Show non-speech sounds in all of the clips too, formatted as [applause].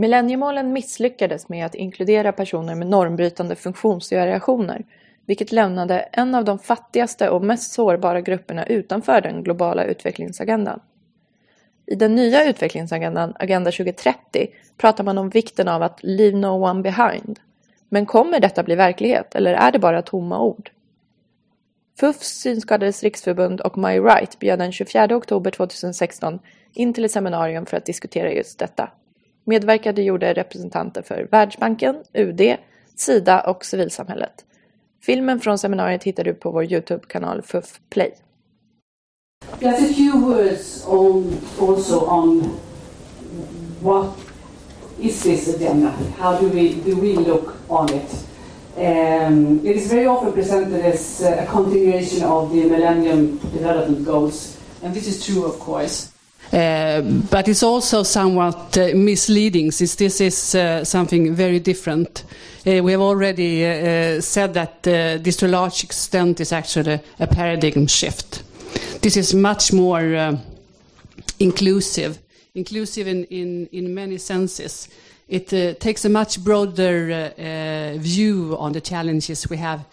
Millenniemålen misslyckades med att inkludera personer med normbrytande funktionsvariationer, vilket lämnade en av de fattigaste och mest sårbara grupperna utanför den globala utvecklingsagendan. I den nya utvecklingsagendan, Agenda 2030, pratar man om vikten av att leave no one behind. Men kommer detta bli verklighet eller är det bara tomma ord? FUFs Synskadades riksförbund och My Right bjöd den 24 oktober 2016 in till ett seminarium för att diskutera just detta. Medverkade gjorde representanter för Världsbanken, UD, Sida och civilsamhället. Filmen från seminariet hittar du på vår Youtube-kanal FUF Play. Just a few words on, also on what is this agenda? How do we, do we look on it? Um, it is very often presented as a continuation of the Millennium Development Goals, and this is true, of course. Uh, but it's also somewhat uh, misleading since this is uh, something very different. Uh, we have already uh, said that this to a large extent is actually a paradigm shift. This is much more inclusive, inclusive in, in, in many senses it takes a much broader view on the challenges we have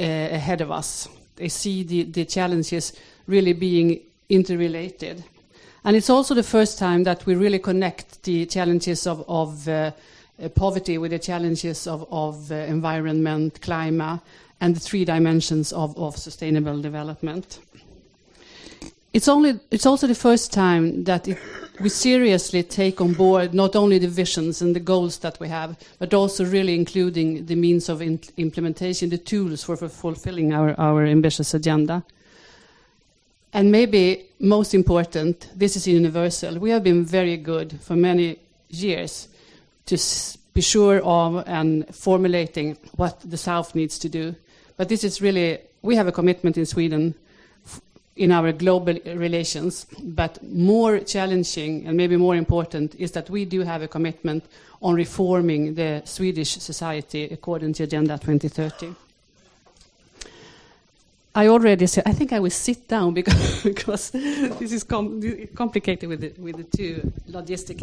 ahead of us. They see the, the challenges really being interrelated. And it's also the first time that we really connect the challenges of, of uh, poverty with the challenges of, of uh, environment, climate, and the three dimensions of, of sustainable development. It's, only, it's also the first time that it we seriously take on board not only the visions and the goals that we have, but also really including the means of in implementation, the tools for, for fulfilling our, our ambitious agenda. And maybe most important, this is universal. We have been very good for many years to be sure of and formulating what the South needs to do. But this is really, we have a commitment in Sweden in our global relations, but more challenging and maybe more important is that we do have a commitment on reforming the Swedish society according to Agenda 2030. I already said, I think I will sit down because, [laughs] because this is com complicated with the, with the two logistic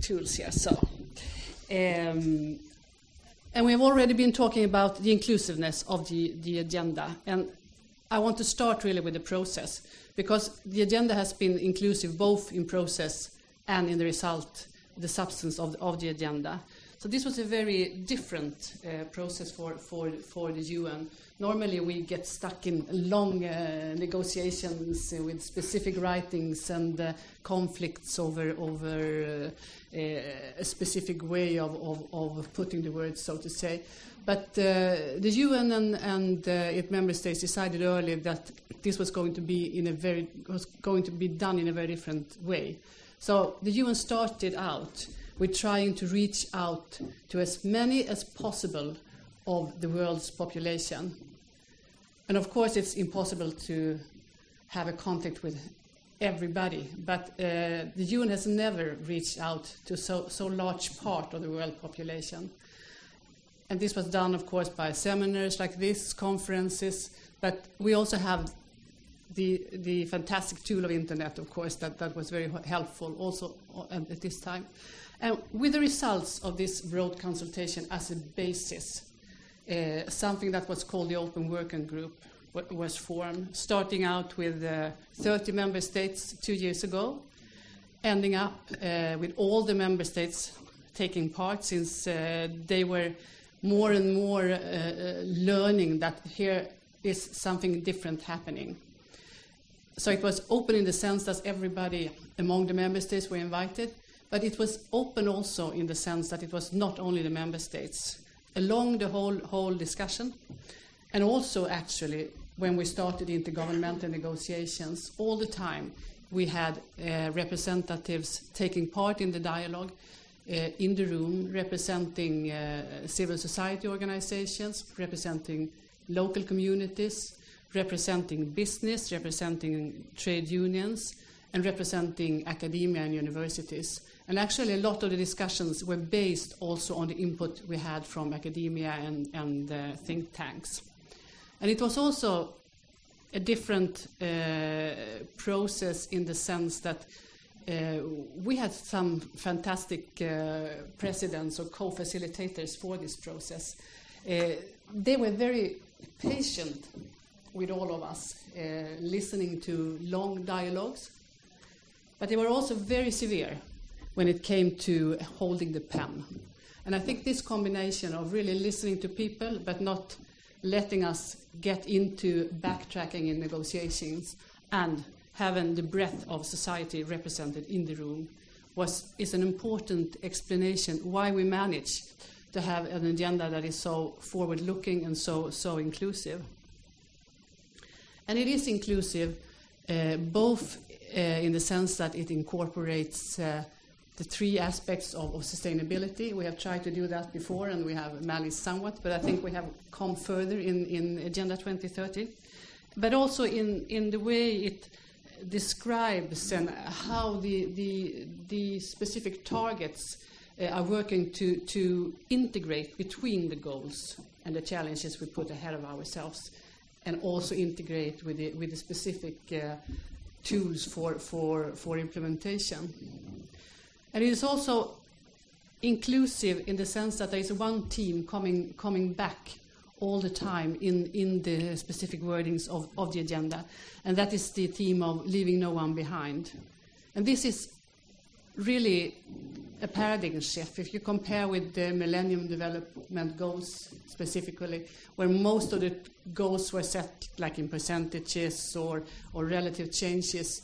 tools here. So, um, and we have already been talking about the inclusiveness of the, the agenda. And I want to start really with the process, because the agenda has been inclusive both in process and in the result, the substance of the, of the agenda. So this was a very different uh, process for, for, for the UN. Normally we get stuck in long uh, negotiations uh, with specific writings and uh, conflicts over, over uh, a specific way of, of, of, putting the words, so to say. But uh, the UN and, and its member states decided early that this was going to be in a very was going to be done in a very different way. So the UN started out with trying to reach out to as many as possible of the world's population. And of course, it's impossible to have a contact with everybody, but uh, the UN has never reached out to so, so large part of the world population. And this was done, of course, by seminars like this, conferences, but we also have the, the fantastic tool of internet, of course, that, that was very helpful also at this time. And with the results of this broad consultation as a basis, uh, something that was called the Open Working Group was formed, starting out with uh, 30 member states two years ago, ending up uh, with all the member states taking part since uh, they were more and more uh, uh, learning that here is something different happening. So it was open in the sense that everybody among the member states were invited, but it was open also in the sense that it was not only the member states. Along the whole, whole discussion, and also actually when we started intergovernmental negotiations, all the time we had uh, representatives taking part in the dialogue uh, in the room, representing uh, civil society organizations, representing local communities, representing business, representing trade unions, and representing academia and universities. And actually, a lot of the discussions were based also on the input we had from academia and, and uh, think tanks. And it was also a different uh, process in the sense that uh, we had some fantastic uh, presidents or co-facilitators for this process. Uh, they were very patient with all of us, uh, listening to long dialogues, but they were also very severe when it came to holding the pen. And I think this combination of really listening to people but not letting us get into backtracking in negotiations and having the breadth of society represented in the room was, is an important explanation why we manage to have an agenda that is so forward looking and so, so inclusive. And it is inclusive uh, both uh, in the sense that it incorporates uh, the three aspects of, of, sustainability. We have tried to do that before and we have managed somewhat, but I think we have come further in, in Agenda 2030. But also in, in the way it describes and how the, the, the specific targets uh, are working to, to integrate between the goals and the challenges we put ahead of ourselves, and also integrate with the, with the specific uh, tools for, for, for implementation. And it is also inclusive in the sense that there is one team coming, coming back all the time in, in the specific wordings of, of the agenda, and that is the theme of leaving no one behind. And this is really a paradigm shift. If you compare with the Millennium Development Goals specifically, where most of the goals were set like in percentages or, or relative changes,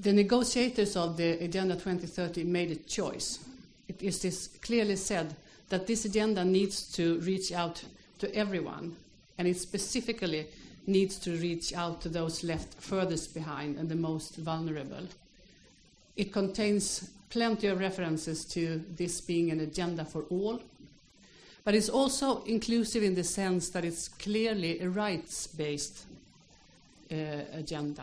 the negotiators of the Agenda 2030 made a choice. It is this clearly said that this agenda needs to reach out to everyone, and it specifically needs to reach out to those left furthest behind and the most vulnerable. It contains plenty of references to this being an agenda for all, but it's also inclusive in the sense that it's clearly a rights based uh, agenda.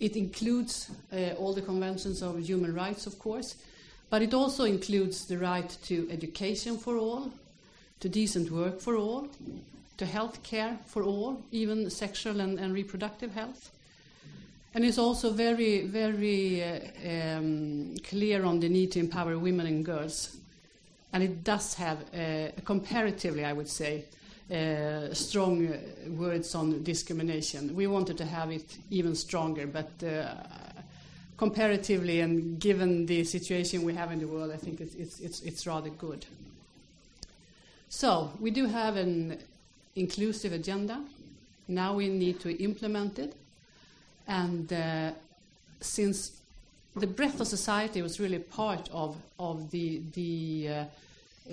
It includes uh, all the conventions of human rights, of course, but it also includes the right to education for all, to decent work for all, to health care for all, even sexual and, and reproductive health. And it's also very, very uh, um, clear on the need to empower women and girls. And it does have, uh, comparatively, I would say, uh, strong uh, words on discrimination. We wanted to have it even stronger, but uh, comparatively and given the situation we have in the world, I think it's, it's, it's, it's rather good. So, we do have an inclusive agenda. Now we need to implement it. And uh, since the breadth of society was really part of, of the, the uh,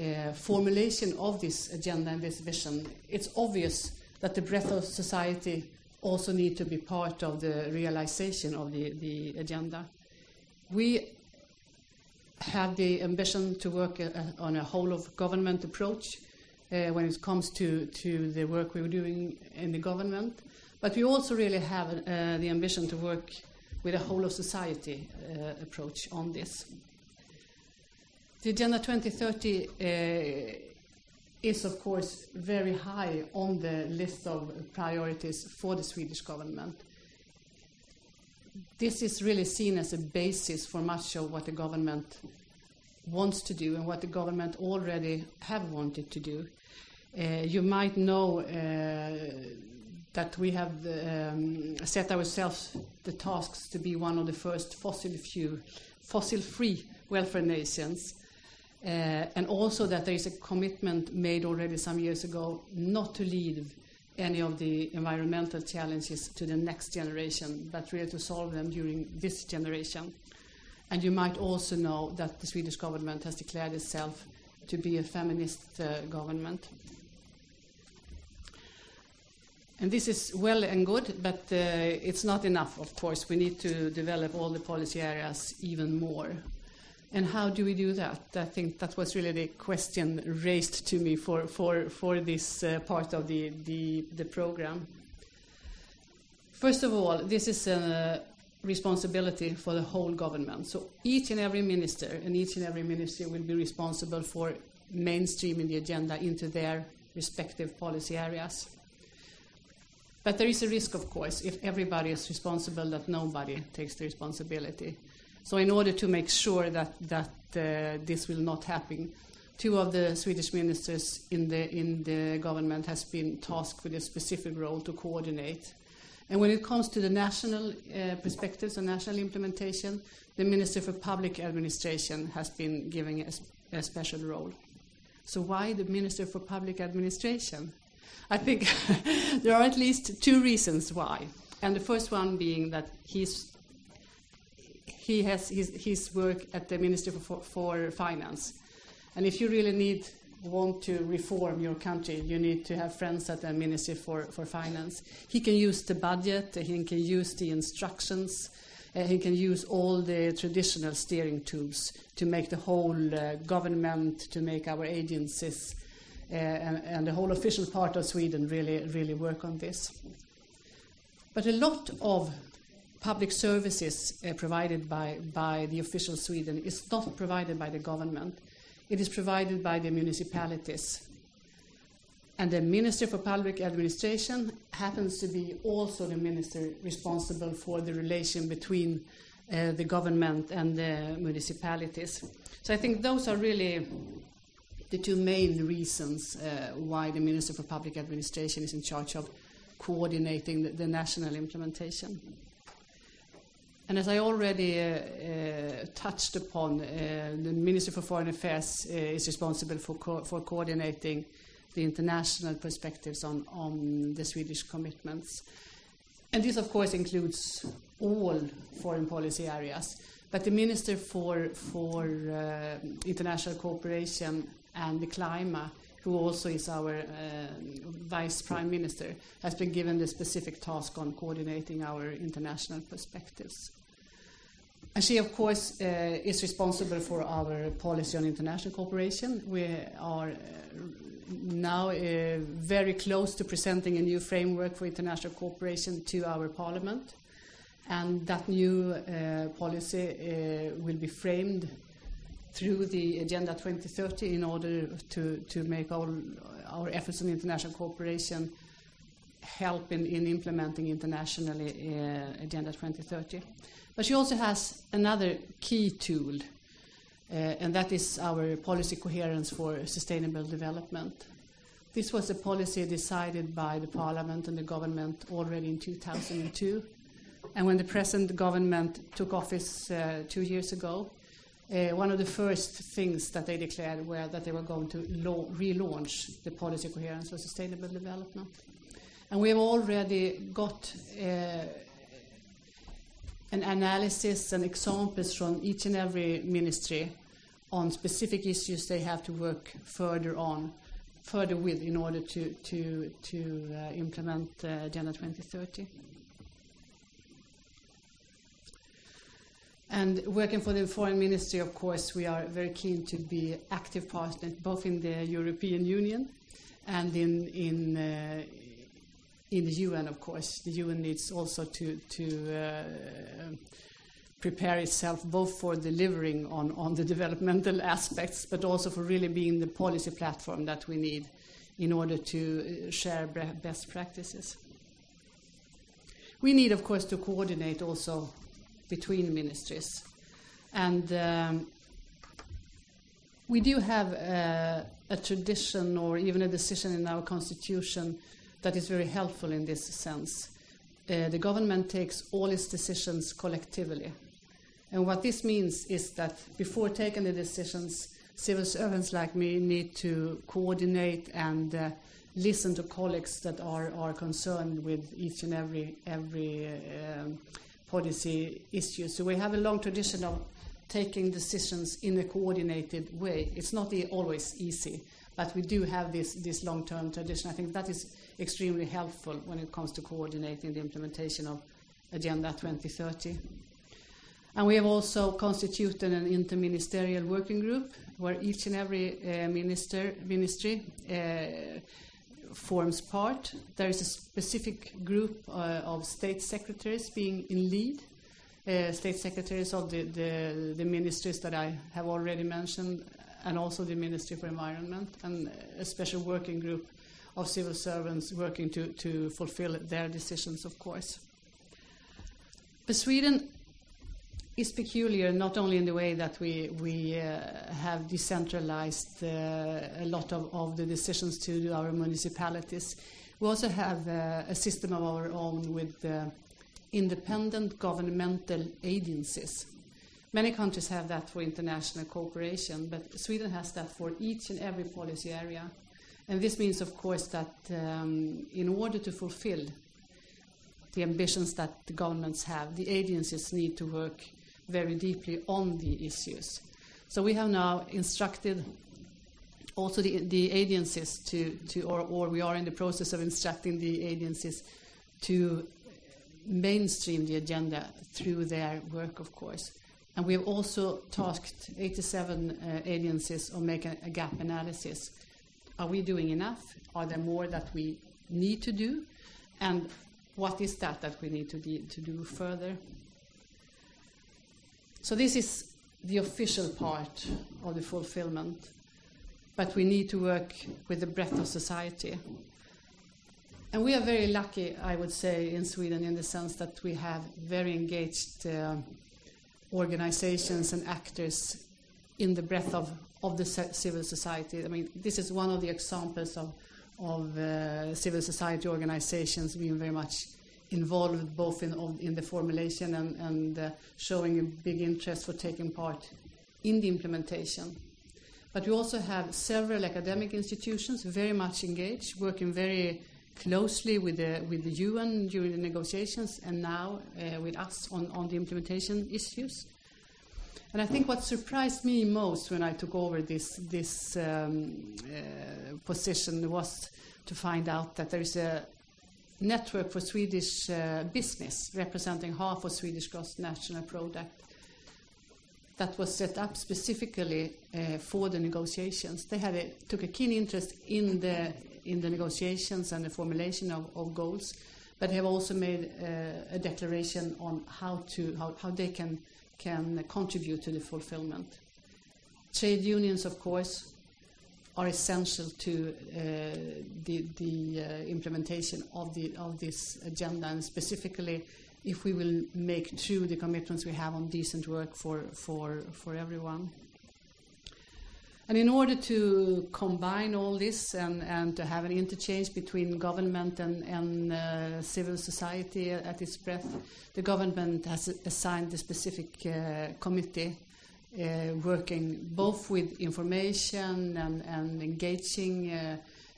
uh, formulation of this agenda and this vision, it's obvious that the breadth of society also need to be part of the realization of the, the agenda. We have the ambition to work uh, on a whole of government approach uh, when it comes to, to the work we're doing in the government, but we also really have uh, the ambition to work with a whole of society uh, approach on this. The Agenda 2030 uh, is, of course, very high on the list of priorities for the Swedish government. This is really seen as a basis for much of what the government wants to do and what the government already have wanted to do. Uh, you might know uh, that we have um, set ourselves the tasks to be one of the first fossil-free fossil welfare nations. Uh, and also that there is a commitment made already some years ago not to leave any of the environmental challenges to the next generation, but really to solve them during this generation. And you might also know that the Swedish government has declared itself to be a feminist uh, government. And this is well and good, but uh, it's not enough, of course. We need to develop all the policy areas even more. And how do we do that? I think that was really the question raised to me for, for, for this uh, part of the, the, the program. First of all, this is a responsibility for the whole government. So each and every minister and each and every ministry will be responsible for mainstreaming the agenda into their respective policy areas. But there is a risk, of course, if everybody is responsible, that nobody takes the responsibility. So, in order to make sure that, that uh, this will not happen, two of the Swedish ministers in the, in the government has been tasked with a specific role to coordinate. And when it comes to the national uh, perspectives and national implementation, the Minister for Public Administration has been given a, a special role. So why the Minister for Public Administration? I think [laughs] there are at least two reasons why. And the first one being that he's, he has his, his work at the Ministry for, for Finance. And if you really need want to reform your country, you need to have friends at the Ministry for, for Finance. He can use the budget, he can use the instructions, uh, he can use all the traditional steering tools to make the whole uh, government, to make our agencies and, and, the whole official part of Sweden really, really work on this. But a lot of public services uh, provided by, by the official Sweden is not provided by the government. It is provided by the municipalities. And the Minister for Public Administration happens to be also the minister responsible for the relation between uh, the government and the municipalities. So I think those are really the two main reasons uh, why the Minister for Public Administration is in charge of coordinating the, the national implementation. And as I already uh, uh, touched upon, uh, the Minister for Foreign Affairs uh, is responsible for, co for coordinating the international perspectives on, on the Swedish commitments. And this, of course, includes all foreign policy areas. But the Minister for, for uh, International Cooperation and the climate, who also is our uh, Vice Prime Minister, has been given the specific task on coordinating our international perspectives. And she, of course, uh, is responsible for our policy on international cooperation. We are uh, now uh, very close to presenting a new framework for international cooperation to our parliament. And that new uh, policy uh, will be framed through the Agenda 2030 in order to, to make all our efforts in international cooperation help in, in implementing internationally uh, Agenda 2030. But she also has another key tool, uh, and that is our policy coherence for sustainable development. This was a policy decided by the parliament and the government already in 2002. And when the present government took office uh, two years ago, uh, one of the first things that they declared were that they were going to relaunch the policy coherence for sustainable development. And we have already got uh, an analysis and examples from each and every ministry on specific issues they have to work further on, further with in order to, to, to uh, implement Agenda 2030. And working for the foreign ministry, of course, we are very keen to be active partners both in the European Union and in in uh, in the UN. Of course, the UN needs also to to uh, prepare itself both for delivering on on the developmental aspects, but also for really being the policy platform that we need in order to uh, share best practices. We need, of course, to coordinate also between ministries. And um, we do have a, a, tradition or even a decision in our constitution that is very helpful in this sense. Uh, the government takes all its decisions collectively. And what this means is that before taking the decisions, civil servants like me need to coordinate and uh, listen to colleagues that are, are concerned with each and every, every um, policy issues. So we have a long tradition of taking decisions in a coordinated way. It's not always easy, but we do have this, this long-term tradition. I think that is extremely helpful when it comes to coordinating the implementation of Agenda 2030. And we have also constituted an interministerial working group where each and every uh, minister, ministry uh, forms part. There is a specific group uh, of state secretaries being in lead, uh, state secretaries of the, the, the, ministries that I have already mentioned, and also the Ministry for Environment, and a special working group of civil servants working to, to fulfill their decisions, of course. But Sweden is peculiar not only in the way that we, we uh, have decentralized uh, a lot of, of the decisions to our municipalities. We also have uh, a system of our own with uh, independent governmental agencies. Many countries have that for international cooperation, but Sweden has that for each and every policy area. And this means, of course, that um, in order to fulfill the ambitions that the governments have, the agencies need to work very deeply on the issues. So we have now instructed also the, the agencies to, to or, or we are in the process of instructing the agencies to mainstream the agenda through their work, of course. And we have also tasked 87 uh, agencies on making a gap analysis. Are we doing enough? Are there more that we need to do? And what is that that we need to, de- to do further? So this is the official part of the fulfillment, but we need to work with the breadth of society. And we are very lucky, I would say, in Sweden in the sense that we have very engaged uh, organizations and actors in the breadth of, of the civil society. I mean, this is one of the examples of, of uh, civil society organizations being very much involved both in, in the formulation and, and uh, showing a big interest for taking part in the implementation. But we also have several academic institutions very much engaged, working very closely with the, with the UN during the negotiations and now uh, with us on, on the implementation issues. And I think what surprised me most when I took over this, this um, uh, position was to find out that there is a network for Swedish uh, business, representing half of Swedish gross national product, that was set up specifically uh, for the negotiations. They had a, took a keen interest in the in the negotiations and the formulation of, of goals, but have also made uh, a declaration on how to how, how they can can contribute to the fulfillment. Trade unions, of course, are essential to uh, the, the uh, implementation of, the, of this agenda, and specifically if we will make true the commitments we have on decent work for, for, for everyone. And in order to combine all this and, and to have an interchange between government and, and uh, civil society at its breadth, the government has assigned a specific uh, committee uh, working both with information and, and engaging uh,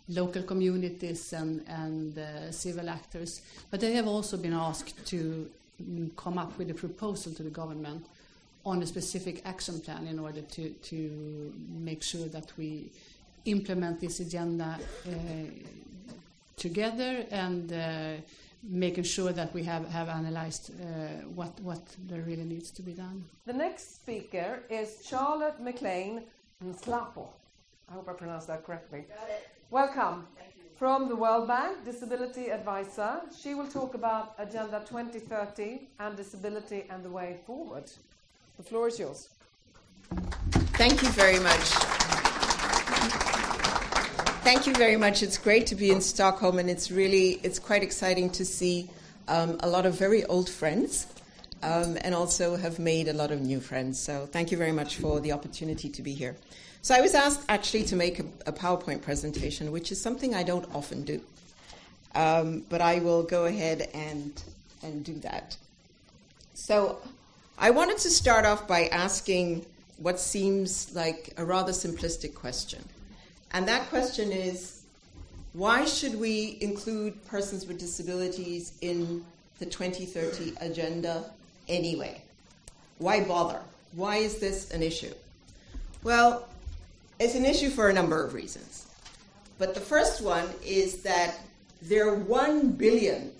local communities and, and uh, civil actors. But they have also been asked to mm, come up with a proposal to the government on a specific action plan in order to, to make sure that we implement this agenda uh, together and uh, making sure that we have, have analyzed uh, what, what there really needs to be done. The next speaker is Charlotte McLean Nslapo. I hope I pronounced that correctly. Welcome. From the World Bank, Disability Advisor, she will talk about Agenda 2030 and disability and the way forward. The floor is yours. Thank you very much. Thank you very much. It's great to be in Stockholm, and it's really it's quite exciting to see um, a lot of very old friends, um, and also have made a lot of new friends. So thank you very much for the opportunity to be here. So I was asked actually to make a, a PowerPoint presentation, which is something I don't often do, um, but I will go ahead and and do that. So I wanted to start off by asking what seems like a rather simplistic question. And that question is why should we include persons with disabilities in the 2030 agenda anyway? Why bother? Why is this an issue? Well, it's an issue for a number of reasons. But the first one is that there are 1 billion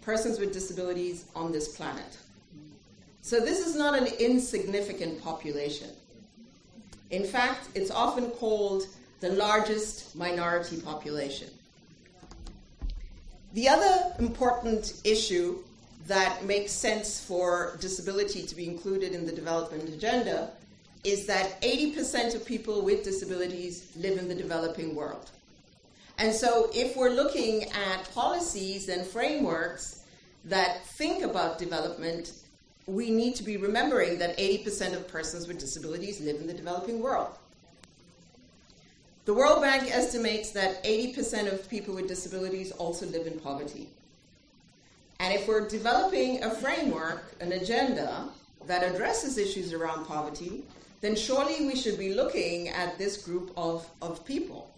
persons with disabilities on this planet. So this is not an insignificant population. In fact, it's often called the largest minority population. The other important issue that makes sense for disability to be included in the development agenda is that 80% of people with disabilities live in the developing world. And so, if we're looking at policies and frameworks that think about development, we need to be remembering that 80% of persons with disabilities live in the developing world. The World Bank estimates that 80% of people with disabilities also live in poverty. And if we're developing a framework, an agenda that addresses issues around poverty, then surely we should be looking at this group of, of people.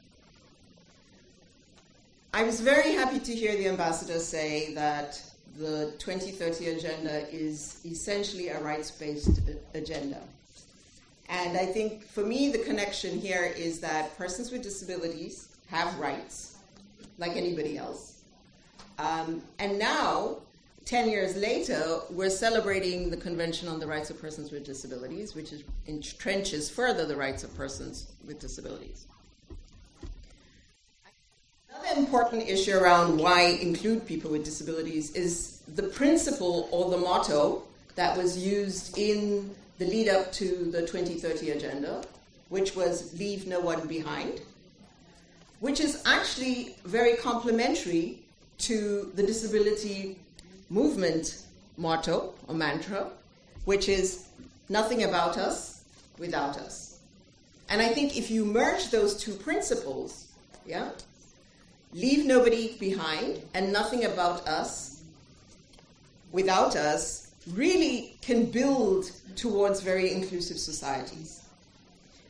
I was very happy to hear the ambassador say that the 2030 agenda is essentially a rights based agenda. And I think for me, the connection here is that persons with disabilities have rights, like anybody else. Um, and now, 10 years later, we're celebrating the Convention on the Rights of Persons with Disabilities, which entrenches further the rights of persons with disabilities. Another important issue around why include people with disabilities is the principle or the motto that was used in the lead up to the 2030 agenda, which was leave no one behind, which is actually very complementary to the disability movement motto or mantra, which is nothing about us without us. And I think if you merge those two principles, yeah, leave nobody behind and nothing about us without us, really can build towards very inclusive societies.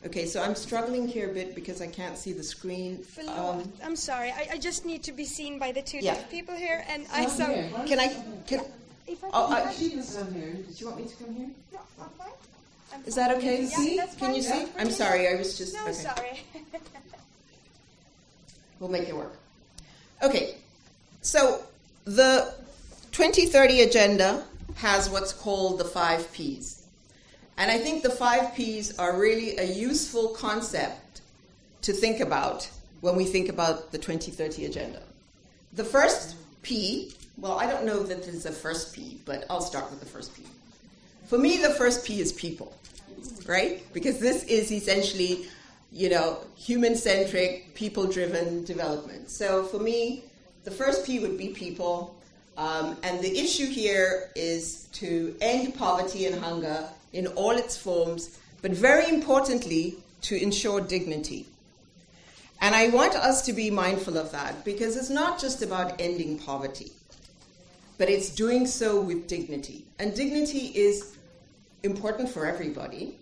Okay, so I'm struggling here a bit because I can't see the screen. Um, I'm sorry. I, I, just need to be seen by the two yeah. deaf people here, and I saw. Can I? Can, if I oh, I, she can come here. Did you want me to come here? No, I'm fine. I'm Is that okay to yeah, see? That's Can fine. you see? I'm sorry. I was just. No, okay. sorry. [laughs] we'll make it work. Okay, so the 2030 agenda has what's called the five P's. And I think the five P's are really a useful concept to think about when we think about the 2030 agenda. The first P, well, I don't know that there's a first P, but I'll start with the first P. For me, the first P is people, right? Because this is essentially, you know, human centric, people driven development. So for me, the first P would be people. Um, and the issue here is to end poverty and hunger in all its forms, but very importantly, to ensure dignity. And I want us to be mindful of that because it's not just about ending poverty, but it's doing so with dignity. And dignity is important for everybody,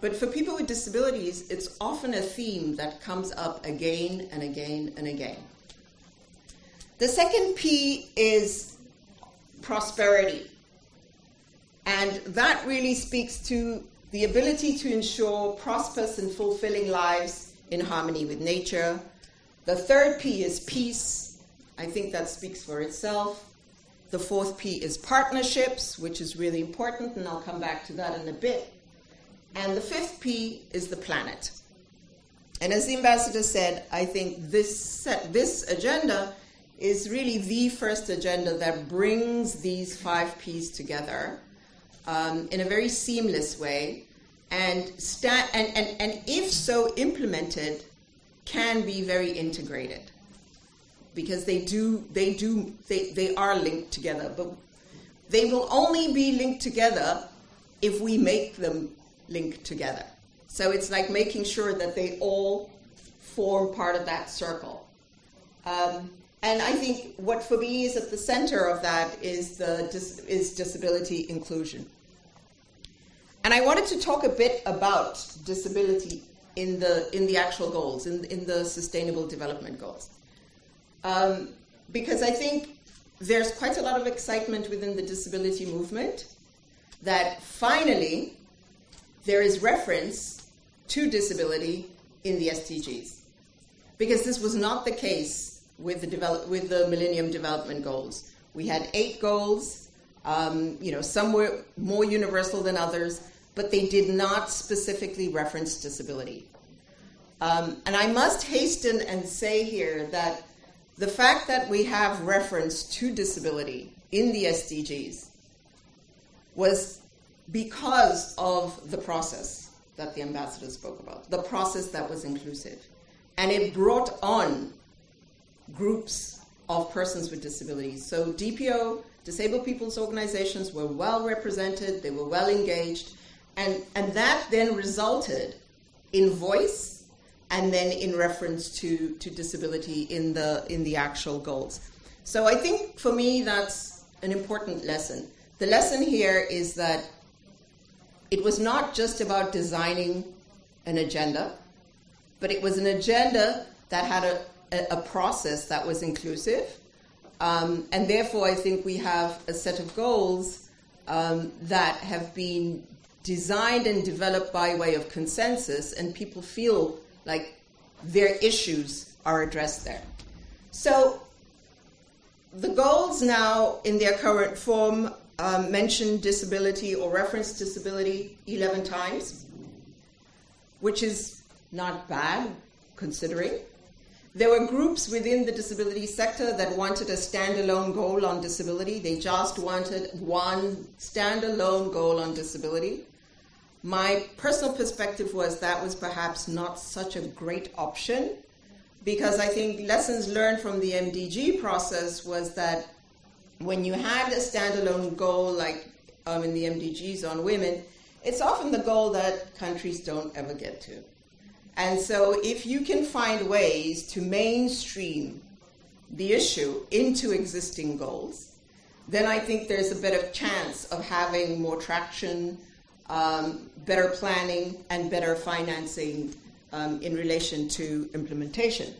but for people with disabilities, it's often a theme that comes up again and again and again. The second P is prosperity. And that really speaks to the ability to ensure prosperous and fulfilling lives in harmony with nature. The third P is peace. I think that speaks for itself. The fourth P is partnerships, which is really important, and I'll come back to that in a bit. And the fifth P is the planet. And as the ambassador said, I think this set, this agenda is really the first agenda that brings these five P's together um, in a very seamless way, and, sta- and, and, and if so implemented, can be very integrated. Because they do they do they, they are linked together. But they will only be linked together if we make them link together. So it's like making sure that they all form part of that circle. Um, and I think what for me is at the center of that is the is disability inclusion. And I wanted to talk a bit about disability in the in the actual goals, in in the sustainable development goals, um, because I think there's quite a lot of excitement within the disability movement that finally there is reference to disability in the SDGs, because this was not the case with the, develop, with the Millennium Development Goals. We had eight goals, um, you know, some were more universal than others, but they did not specifically reference disability. Um, and I must hasten and say here that the fact that we have reference to disability in the SDGs was because of the process that the ambassador spoke about, the process that was inclusive. And it brought on groups of persons with disabilities. So DPO, disabled people's organizations, were well represented, they were well engaged, and, and that then resulted in voice and then in reference to, to disability in the, in the actual goals. So I think for me that's an important lesson. The lesson here is that it was not just about designing an agenda, but it was an agenda that had a, a, a process that was inclusive. Um, and therefore, I think we have a set of goals um, that have been designed and developed by way of consensus, and people feel like their issues are addressed there. So, the goals now, in their current form, um, mention disability or reference disability 11 times, which is not bad considering. There were groups within the disability sector that wanted a standalone goal on disability. They just wanted one standalone goal on disability. My personal perspective was that was perhaps not such a great option because I think lessons learned from the MDG process was that when you had a standalone goal like um, in the MDGs on women, it's often the goal that countries don't ever get to. And so, if you can find ways to mainstream the issue into existing goals, then I think there's a better chance of having more traction, um, better planning, and better financing um, in relation to implementation.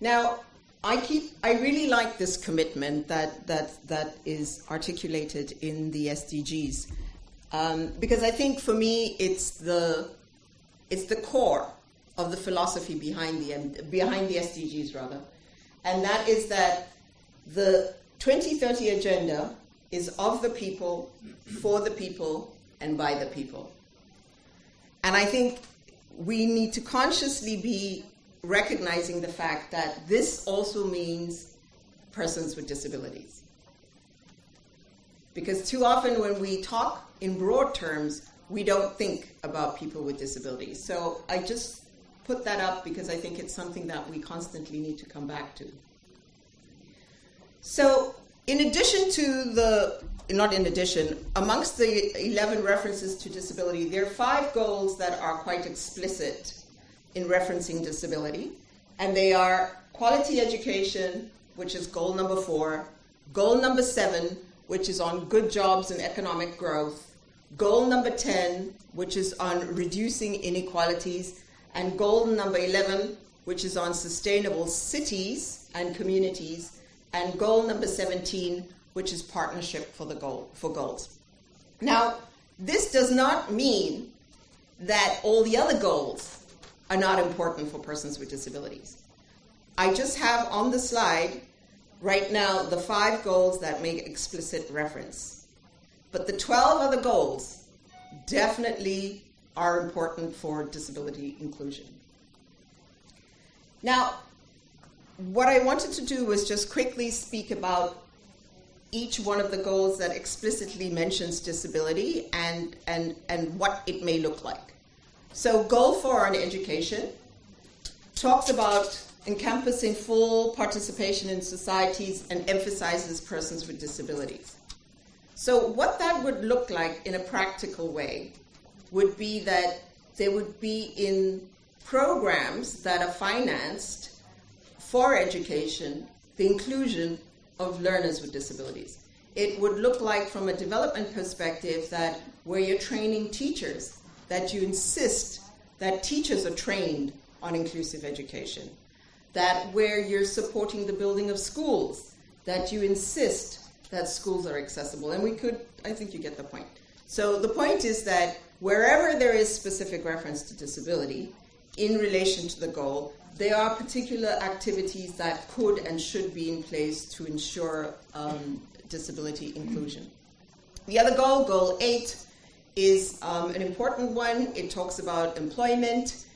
Now, I keep. I really like this commitment that that that is articulated in the SDGs um, because I think for me it's the it's the core of the philosophy behind the behind the SDGs rather, and that is that the 2030 agenda is of the people, for the people, and by the people. And I think we need to consciously be recognizing the fact that this also means persons with disabilities. Because too often when we talk in broad terms, we don't think about people with disabilities. So I just put that up because I think it's something that we constantly need to come back to. So, in addition to the, not in addition, amongst the 11 references to disability, there are five goals that are quite explicit in referencing disability, and they are quality education, which is goal number four, goal number seven, which is on good jobs and economic growth, goal number 10, which is on reducing inequalities, and goal number 11, which is on sustainable cities and communities, and goal number 17, which is partnership for the goal for goals. Now, this does not mean that all the other goals are not important for persons with disabilities. I just have on the slide right now the five goals that make explicit reference. But the 12 other goals definitely are important for disability inclusion. Now, what I wanted to do was just quickly speak about each one of the goals that explicitly mentions disability and, and, and what it may look like. So, goal four on education talks about encompassing full participation in societies and emphasizes persons with disabilities. So, what that would look like in a practical way would be that there would be in programs that are financed for education the inclusion of learners with disabilities. It would look like, from a development perspective, that where you're training teachers, that you insist that teachers are trained on inclusive education. That where you're supporting the building of schools, that you insist that schools are accessible. And we could, I think you get the point. So the point is that wherever there is specific reference to disability in relation to the goal, there are particular activities that could and should be in place to ensure um, disability inclusion. The other goal, goal eight, is um, an important one. It talks about employment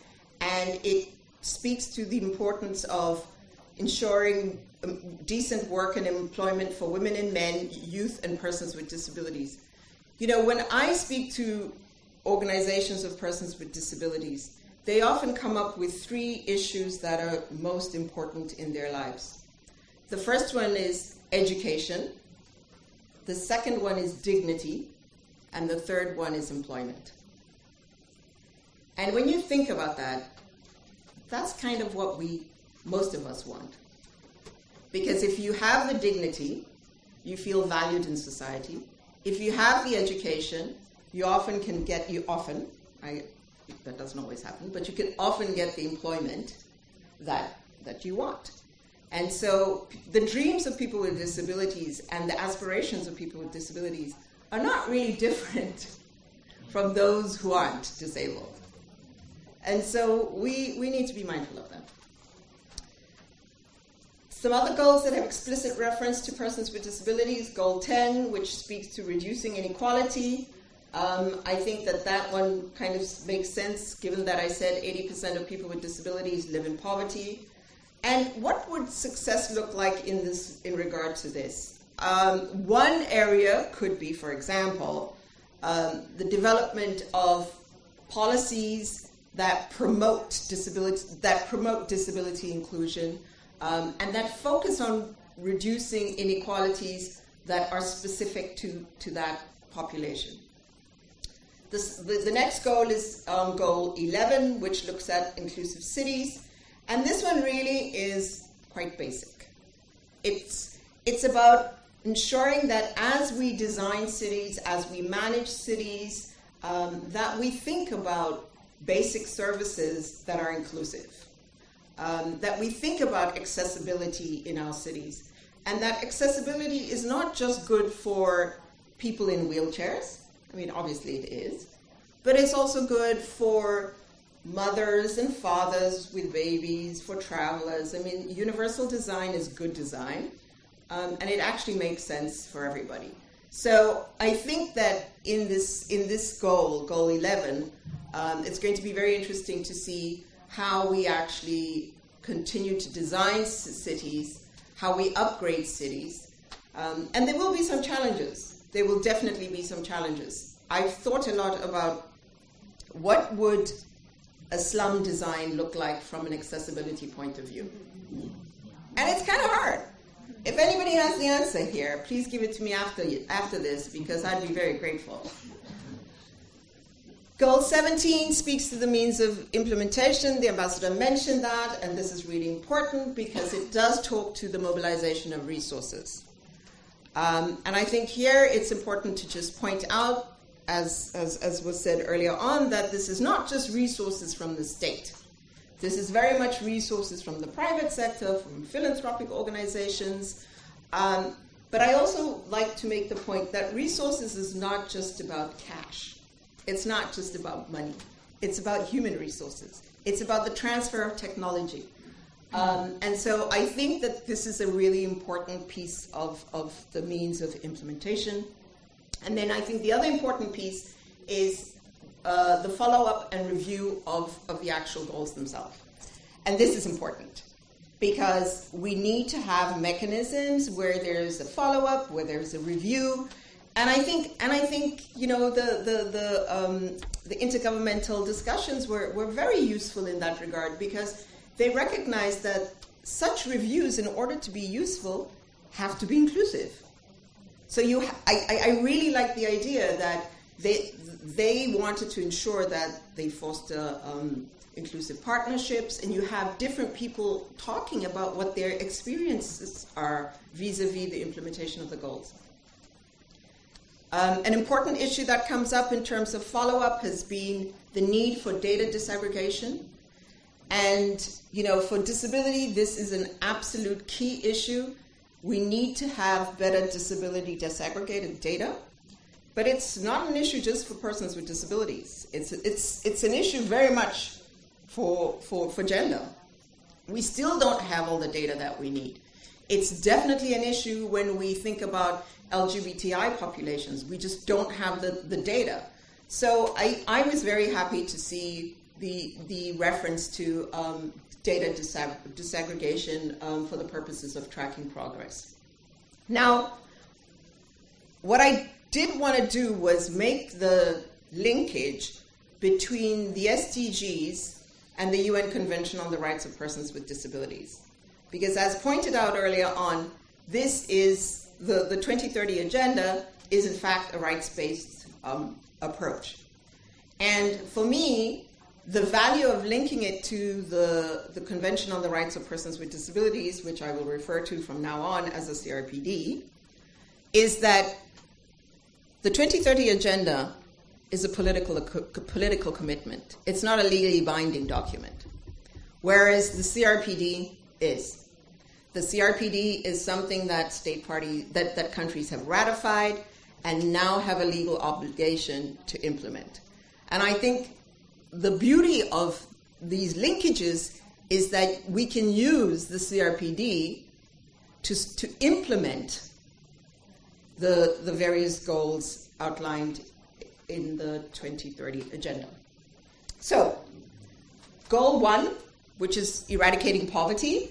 and it speaks to the importance of ensuring decent work and employment for women and men, youth, and persons with disabilities. You know, when I speak to organizations of persons with disabilities, they often come up with three issues that are most important in their lives. The first one is education, the second one is dignity, and the third one is employment. And when you think about that, that's kind of what we, most of us want. Because if you have the dignity, you feel valued in society. If you have the education, you often can get, you often, I, that doesn't always happen, but you can often get the employment that, that you want. And so the dreams of people with disabilities and the aspirations of people with disabilities are not really different [laughs] from those who aren't disabled. And so we, we need to be mindful of that. Some other goals that have explicit reference to persons with disabilities Goal 10, which speaks to reducing inequality. Um, I think that that one kind of makes sense given that I said 80% of people with disabilities live in poverty. And what would success look like in, this, in regard to this? Um, one area could be, for example, um, the development of policies that promote disability that promote disability inclusion um, and that focus on reducing inequalities that are specific to, to that population. This, the, the, next goal is um, goal 11, which looks at inclusive cities. And this one really is quite basic. It's, it's about ensuring that as we design cities, as we manage cities, um, that we think about basic services that are inclusive, um, that we think about accessibility in our cities, and that accessibility is not just good for people in wheelchairs. I mean, obviously it is, but it's also good for mothers and fathers with babies, for travelers. I mean, universal design is good design, um, and it actually makes sense for everybody. So I think that in this in this goal, goal 11, um, it's going to be very interesting to see how we actually continue to design cities, how we upgrade cities, um, and there will be some challenges. There will definitely be some challenges. I've thought a lot about what would a slum design look like from an accessibility point of view? And it's kind of hard. If anybody has the answer here, please give it to me after, after this because I'd be very grateful. Goal 17 speaks to the means of implementation. The ambassador mentioned that, and this is really important because it does talk to the mobilization of resources. Um, and I think here it's important to just point out as, as, as was said earlier on, that this is not just resources from the state. This is very much resources from the private sector, from philanthropic organizations. Um, but I also like to make the point that resources is not just about cash. It's not just about money. It's about human resources. It's about the transfer of technology. Um, and so I think that this is a really important piece of, of the means of implementation. And then I think the other important piece is uh, the follow up and review of, of the actual goals themselves. And this is important because we need to have mechanisms where there's a follow up, where there's a review. And I think, and I think, you know, the the the, um, the intergovernmental discussions were, were very useful in that regard because they recognized that such reviews, in order to be useful, have to be inclusive. So you, I, I really like the idea that they they wanted to ensure that they foster um, inclusive partnerships, and you have different people talking about what their experiences are vis-a-vis the implementation of the goals. Um, an important issue that comes up in terms of follow-up has been the need for data disaggregation. And, you know, for disability, this is an absolute key issue we need to have better disability disaggregated data, but it's not an issue just for persons with disabilities. It's, it's, it's an issue very much for, for, for gender. We still don't have all the data that we need. It's definitely an issue when we think about LGBTI populations. We just don't have the, the data. So I, I was very happy to see the, the reference to um, data disag- disaggregation um, for the purposes of tracking progress. Now, what I did want to do was make the linkage between the SDGs and the UN Convention on the Rights of Persons with Disabilities. Because, as pointed out earlier on, this is the, the 2030 agenda is in fact a rights based um, approach. And for me, the value of linking it to the, the Convention on the Rights of Persons with Disabilities, which I will refer to from now on as a CRPD, is that the 2030 agenda is a political, a political commitment. It's not a legally binding document, whereas the CRPD is. The CRPD is something that state party that, that countries have ratified and now have a legal obligation to implement. And I think the beauty of these linkages is that we can use the CRPD to, to implement the, the various goals outlined in the 2030 agenda. So, goal one, which is eradicating poverty,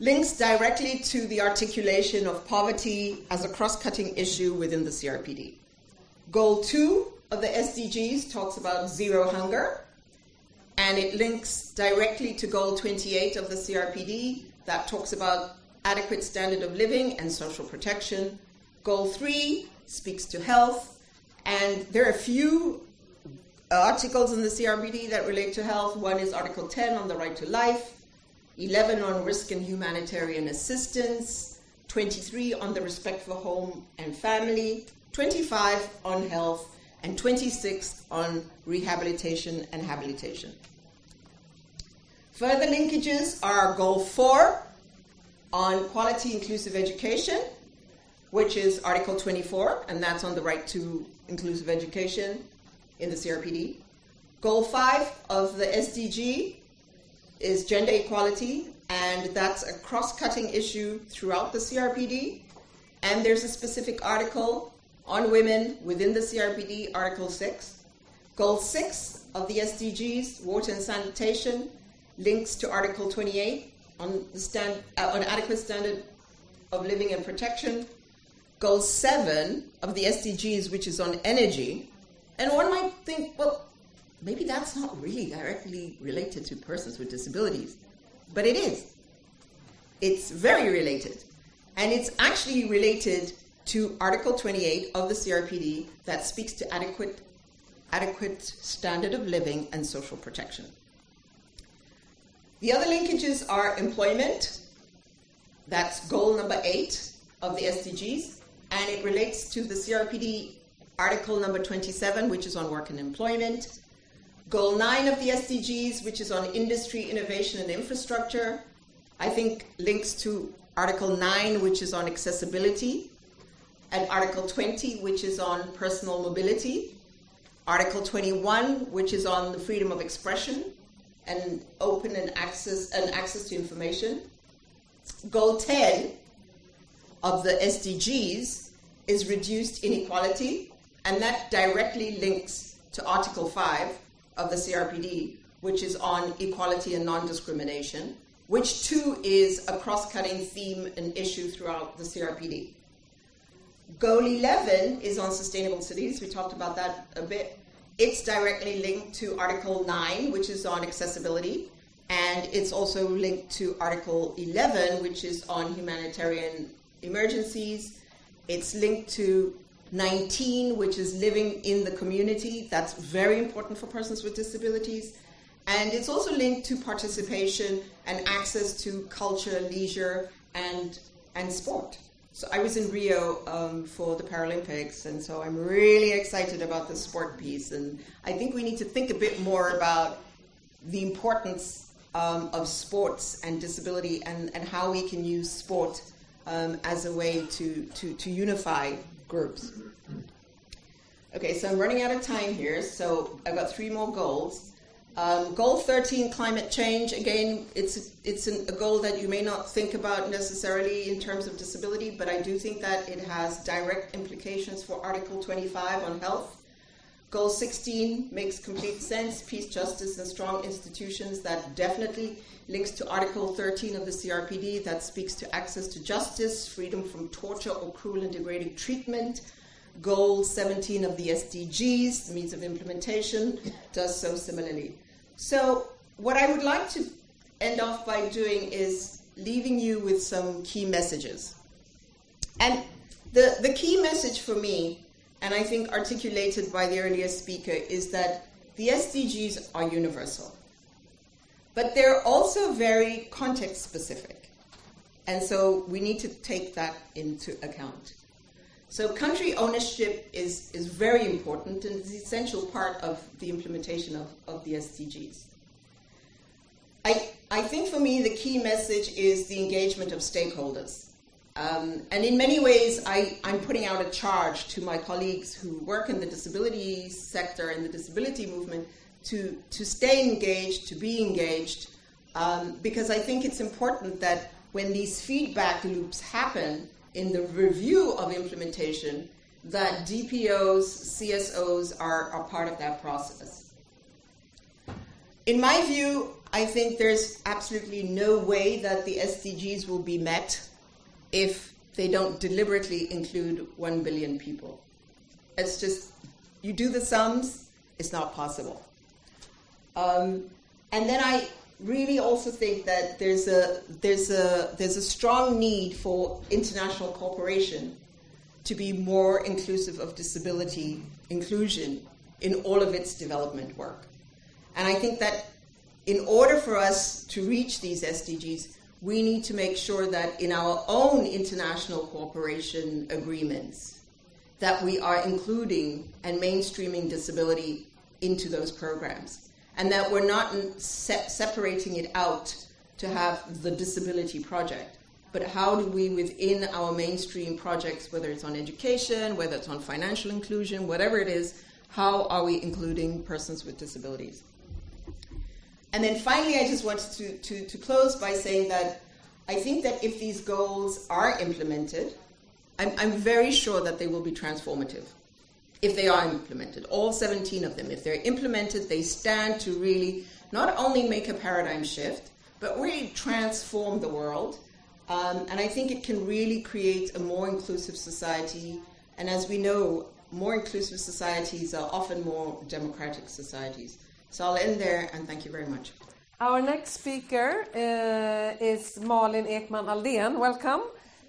links directly to the articulation of poverty as a cross cutting issue within the CRPD. Goal two of the SDGs talks about zero hunger, and it links directly to goal 28 of the CRPD that talks about adequate standard of living and social protection. Goal three speaks to health, and there are a few Uh, articles in the CRPD that relate to health. One is Article 10 on the right to life, 11 on risk and humanitarian assistance, 23 on the respect for home and family, 25 on health, and 26 on rehabilitation and habilitation. Further linkages are Goal 4 on quality inclusive education, which is Article 24, and that's on the right to inclusive education in the CRPD. Goal five of the SDG is gender equality, and that's a cross cutting issue throughout the CRPD. And there's a specific article on women within the CRPD, Article 6. Goal 6 of the SDGs, water and sanitation, links to Article 28 on, the stand, uh, on adequate standard of living and protection. Goal 7 of the SDGs, which is on energy. And one might think, well, maybe that's not really directly related to persons with disabilities. But it is. It's very related. And it's actually related to Article 28 of the CRPD that speaks to adequate, adequate standard of living and social protection. The other linkages are employment, that's goal number eight of the SDGs, and it relates to the CRPD article number 27, which is on work and employment, goal 9 of the SDGs, which is on industry, innovation, and infrastructure, I think links to article 9, which is on accessibility, and article 20, which is on personal mobility, article 21, which is on the freedom of expression and open and access and access to information. Goal 10 of the SDGs is reduced inequality, and that directly links to Article 5 of the CRPD, which is on equality and non discrimination, which too is a cross cutting theme and issue throughout the CRPD. Goal 11 is on sustainable cities. We talked about that a bit. It's directly linked to Article 9, which is on accessibility, and it's also linked to Article 11, which is on humanitarian emergencies. It's linked to 19, which is living in the community. That's very important for persons with disabilities. And it's also linked to participation and access to culture, leisure, and, and sport. So I was in Rio um, for the Paralympics, and so I'm really excited about the sport piece. And I think we need to think a bit more about the importance um, of sports and disability and, and how we can use sport um, as a way to, to, to unify groups. Okay, so I'm running out of time here, so I've got three more goals. Um, goal 13, climate change. Again, it's it's an, a goal that you may not think about necessarily in terms of disability, but I do think that it has direct implications for Article 25 on health. Goal 16 makes complete sense. Peace, justice, and strong institutions. That definitely links to Article 13 of the CRPD that speaks to access to justice, freedom from torture or cruel and degrading treatment. Goal 17 of the SDGs, the means of implementation, does so similarly. So what I would like to end off by doing is leaving you with some key messages. And the, the key message for me, and I think articulated by the earlier speaker, is that the SDGs are universal. But they're also very context specific. And so we need to take that into account. So country ownership is, is very important and is an essential part of the implementation of, of the SDGs. I, I think for me the key message is the engagement of stakeholders. Um, and in many ways, I, I'm putting out a charge to my colleagues who work in the disability sector and the disability movement to, to stay engaged, to be engaged, um, because I think it's important that when these feedback loops happen in the review of implementation, that DPOs, CSOs are, are part of that process. In my view, I think there's absolutely no way that the SDGs will be met if they don't deliberately include 1 billion people. It's just, you do the sums, it's not possible. Um, and then I really also think that there's a, there's, a, there's a strong need for international cooperation to be more inclusive of disability inclusion in all of its development work. And I think that in order for us to reach these SDGs, we need to make sure that in our own international cooperation agreements that we are including and mainstreaming disability into those programs and that we're not se- separating it out to have the disability project. But how do we within our mainstream projects whether it's on education whether it's on financial inclusion whatever it is how are we including persons with disabilities and then finally, I just wanted to, to, to close by saying that I think that if these goals are implemented, I'm, I'm very sure that they will be transformative if they are implemented, all 17 of them. If they're implemented, they stand to really not only make a paradigm shift, but really transform the world. Um, and I think it can really create a more inclusive society. And as we know, more inclusive societies are often more democratic societies. So I'll end there and thank you very much. Our next speaker uh, is Malin Ekman Aldén. Welcome.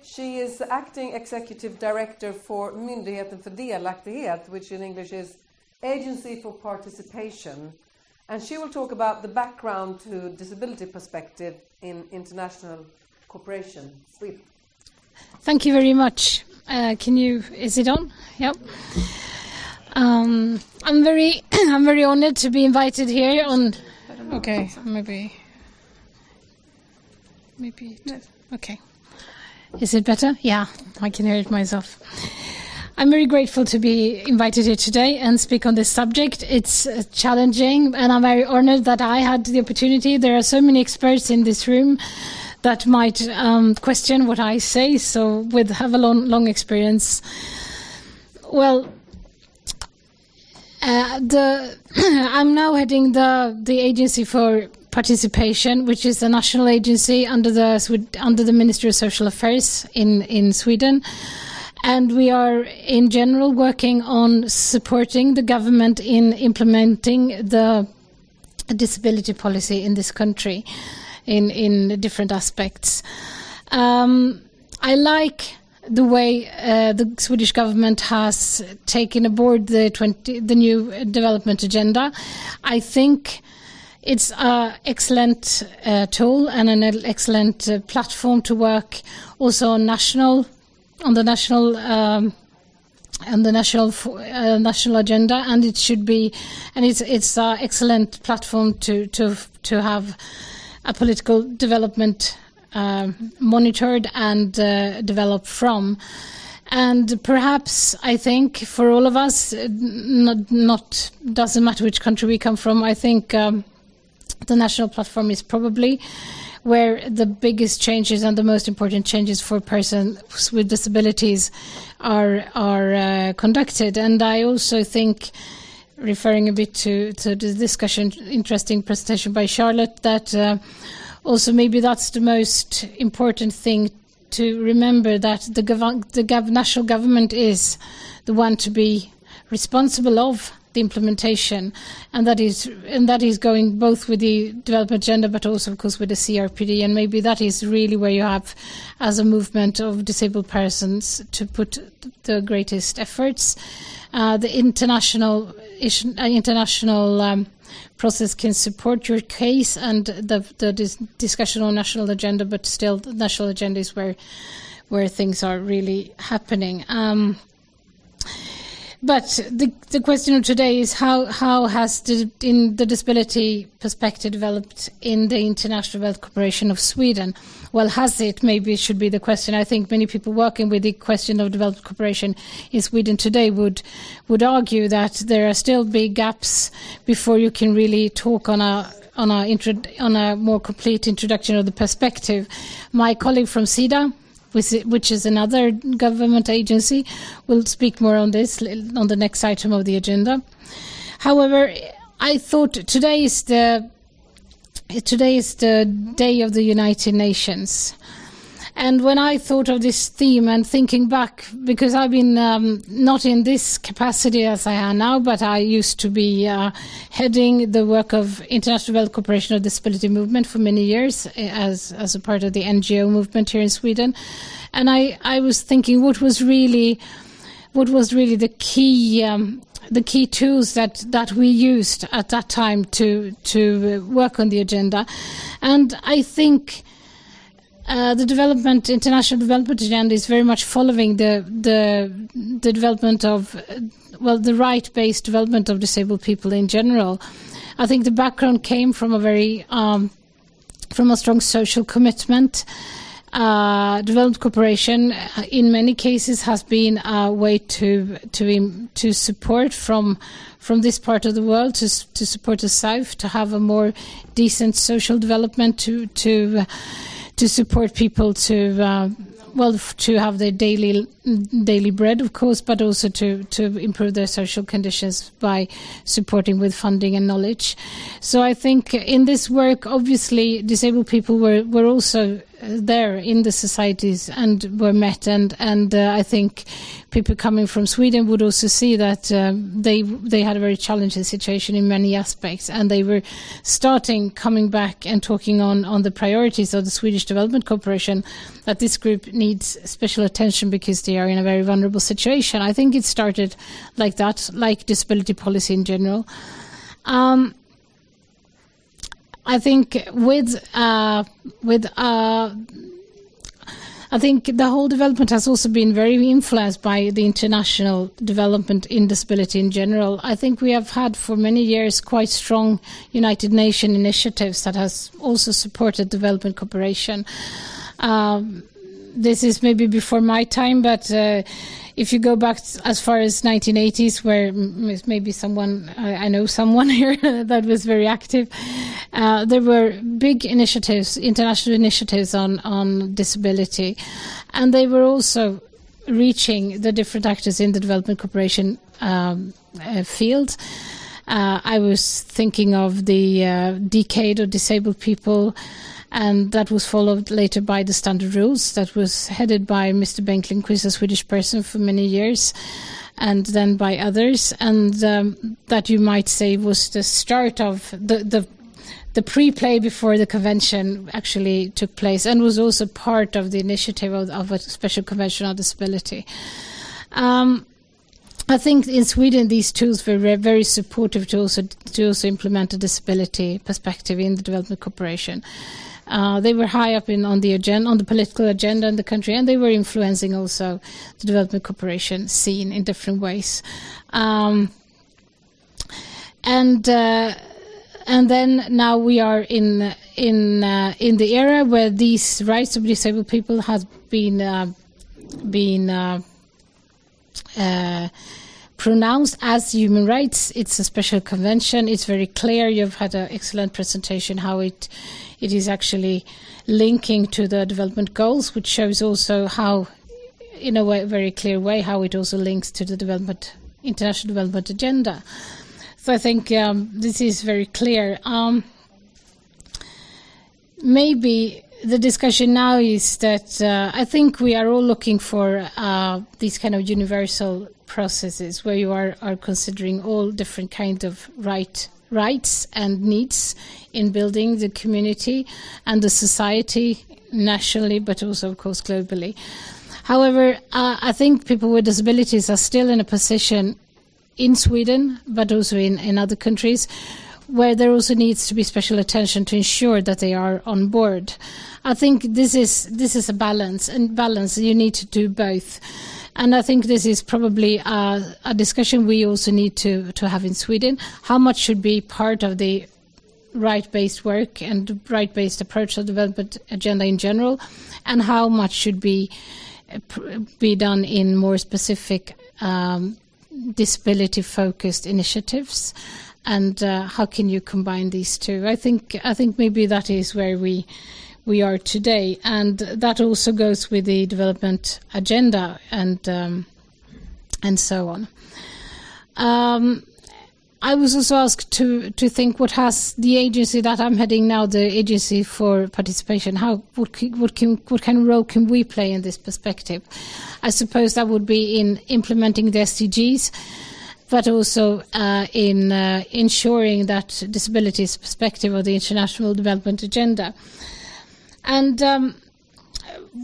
She is acting executive director for Myndigheten för delaktighet, which in English is Agency for Participation. And she will talk about the background to disability perspective in international cooperation. Sweet. Thank you very much. Uh, can you, is it on? Yep. Um, I'm very, [clears throat] I'm very honored to be invited here on. Okay, maybe, maybe. Okay. Is it better? Yeah, I can hear it myself. I'm very grateful to be invited here today and speak on this subject. It's uh, challenging, and I'm very honored that I had the opportunity. There are so many experts in this room that might um, question what I say, so with have a long, long experience. Well, uh, the [clears throat] I'm now heading the the agency for participation, which is a national agency under the under the Ministry of Social Affairs in in Sweden, and we are in general working on supporting the government in implementing the disability policy in this country, in in different aspects. Um, I like the way uh, the Swedish government has taken aboard the 20, the new development agenda. I think it's an excellent uh, tool and an excellent uh, platform to work also on national on the national um, on the national uh, national agenda, and it should be, and it's it's an excellent platform to to to have a political development um, monitored and uh, developed from. And perhaps I think for all of us, not, not doesn't matter which country we come from. I think um, the national platform is probably where the biggest changes and the most important changes for persons with disabilities are are uh, conducted. And I also think, referring a bit to, to the discussion, interesting presentation by Charlotte, that. Uh, also maybe that's the most important thing to remember that the, gov- the gov- national government is the one to be responsible of the implementation, and that is and that is going both with the development agenda, but also, of course, with the CRPD, and maybe that is really where you have, as a movement of disabled persons, to put the greatest efforts. Uh, the international uh, international um, process can support your case and the, the dis- discussion on national agenda, but still, the national agenda is where where things are really happening. Um, but the, the question of today is how, how has the, in the disability perspective developed in the International Wealth Corporation of Sweden? Well, has it? Maybe should be the question. I think many people working with the question of development cooperation in Sweden today would would argue that there are still big gaps before you can really talk on a on a, on a more complete introduction of the perspective. My colleague from SIDA, which is another government agency. We'll speak more on this on the next item of the agenda. However, I thought today is the today is the day of the United Nations. And when I thought of this theme and thinking back, because I've been um, not in this capacity as I am now, but I used to be uh, heading the work of International Wealth Corporation of Disability Movement for many years eh, as as a part of the NGO movement here in Sweden, and I I was thinking what was really what was really the key um, the key tools that, that we used at that time to to work on the agenda, and I think uh, the development, international development agenda is very much following the the, the development of, uh, well, the right-based development of disabled people in general. I think the background came from a very um, from a strong social commitment. Uh, development cooperation, uh, in many cases, has been a way to to to support from from this part of the world to to support the South to have a more decent social development to to. To support people to uh, well to have their daily daily bread, of course, but also to to improve their social conditions by supporting with funding and knowledge. So I think in this work, obviously, disabled people were were also there in the societies and were met and and uh, I think people coming from Sweden would also see that uh, they they had a very challenging situation in many aspects and they were starting coming back and talking on on the priorities of the Swedish Development Corporation that this group needs special attention because they are in a very vulnerable situation. I think it started like that, like disability policy in general. Um, I think with uh, with uh, I think the whole development has also been very influenced by the international development in disability in general. I think we have had for many years quite strong United Nations initiatives that has also supported development cooperation. Um, this is maybe before my time, but uh, if you go back as far as 1980s, where maybe someone I know someone [laughs] here that was very active, uh, there were big initiatives, international initiatives on on disability, and they were also reaching the different actors in the development cooperation um, uh, field. Uh, I was thinking of the uh, decade of disabled people and that was followed later by the standard rules that was headed by Mr. Lindqvist, a Swedish person for many years, and then by others, and um, that you might say was the start of the the the pre-play before the convention actually took place, and was also part of the initiative of, of a special convention on disability. Um, I think in Sweden these tools were very supportive to also to also implement a disability perspective in the development cooperation. Uh, they were high up in on the agenda, on the political agenda in the country, and they were influencing also the development cooperation scene in different ways. Um, and uh, and then now we are in in uh, in the era where these rights of disabled people has been uh, been uh, uh, pronounced as human rights. It's a special convention. It's very clear. You've had an excellent presentation how it it is actually linking to the development goals, which shows also how, in a way, very clear way, how it also links to the development international development agenda. So I think um, this is very clear. Um, maybe the discussion now is that uh, I think we are all looking for uh, these kind of universal processes where you are, are considering all different kinds of right rights and needs in building the community and the society nationally, but also, of course, globally. However, uh, I think people with disabilities are still in a position in Sweden, but also in, in other countries, where there also needs to be special attention to ensure that they are on board. I think this is this is a balance, and balance you need to do both. And I think this is probably a, a discussion we also need to, to have in Sweden. How much should be part of the right-based work and right-based approach of development agenda in general, and how much should be be done in more specific um, disability-focused initiatives, and uh, how can you combine these two? I think I think maybe that is where we we are today, and that also goes with the development agenda and um, and so on. Um, I was also asked to to think what has the agency that I'm heading now, the agency for participation, how what what can what kind of role can we play in this perspective? I suppose that would be in implementing the SDGs but also uh, in uh, ensuring that disabilities perspective of the international development agenda. And um,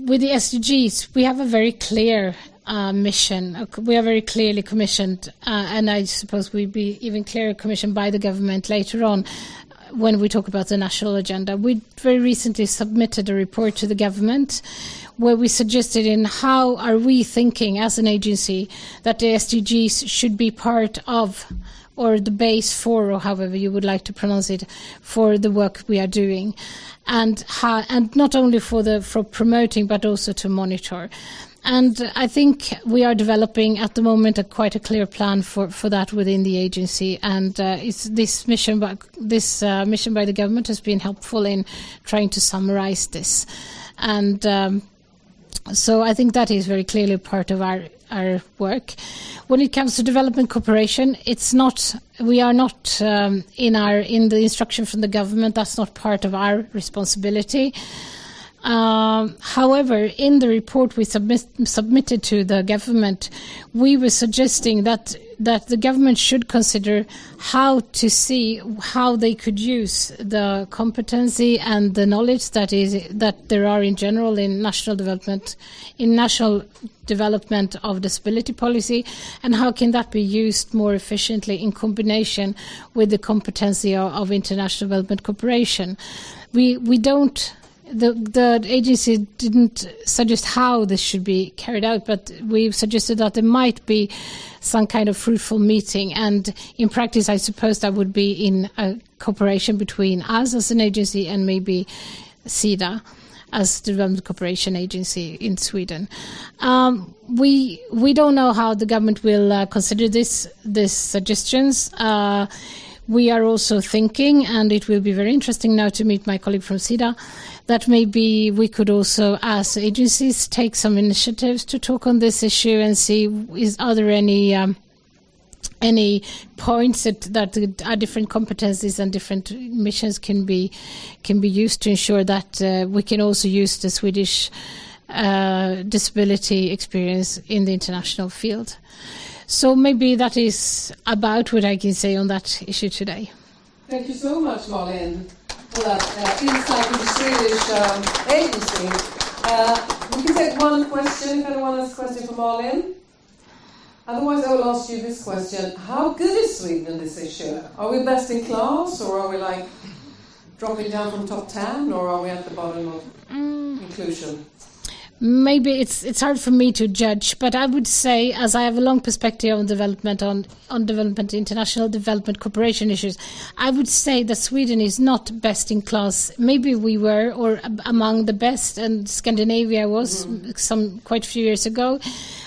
with the SDGs, we have a very clear uh, mission. We are very clearly commissioned, uh, and I suppose we'll be even clearer commissioned by the government later on when we talk about the national agenda. We very recently submitted a report to the government where we suggested in how are we thinking as an agency that the SDGs should be part of or the base for, or however you would like to pronounce it, for the work we are doing, and how, and not only for the for promoting but also to monitor. And I think we are developing at the moment a quite a clear plan for, for that within the agency. And uh, this mission by this uh, mission by the government has been helpful in trying to summarize this. And um, so I think that is very clearly part of our our work. When it comes to development cooperation, it's not. We are not um, in our in the instruction from the government. That's not part of our responsibility. Um, however, in the report we submit, submitted to the government, we were suggesting that that the government should consider how to see how they could use the competency and the knowledge that is that there are in general in national development in national development of disability policy and how can that be used more efficiently in combination with the competency of, of international development cooperation we we don't the the agency didn't suggest how this should be carried out, but we suggested that there might be some kind of fruitful meeting, and in practice, I suppose that would be in a cooperation between us as an agency and maybe SIDA as the Development Cooperation Agency in Sweden. Um, we we don't know how the government will uh, consider this these suggestions. Uh, we are also thinking, and it will be very interesting now to meet my colleague from SIDA, that maybe we could also, as agencies, take some initiatives to talk on this issue and see is are there any um, any points that, that are different competencies and different missions can be can be used to ensure that uh, we can also use the Swedish uh, disability experience in the international field. So maybe that is about what I can say on that issue today. Thank you so much, Malin, for that uh, insight into Swedish um, agency. Uh, we can take one question if anyone has a question for Malin. Otherwise, I will ask you this question How good is Sweden in this issue? Are we best in class, or are we like dropping down from top 10, or are we at the bottom of mm. inclusion? Maybe it's it's hard for me to judge, but I would say, as I have a long perspective on development on on development, international development cooperation issues, I would say that Sweden is not best in class. Maybe we were, or among the best, and Scandinavia was mm-hmm. some quite a few years ago.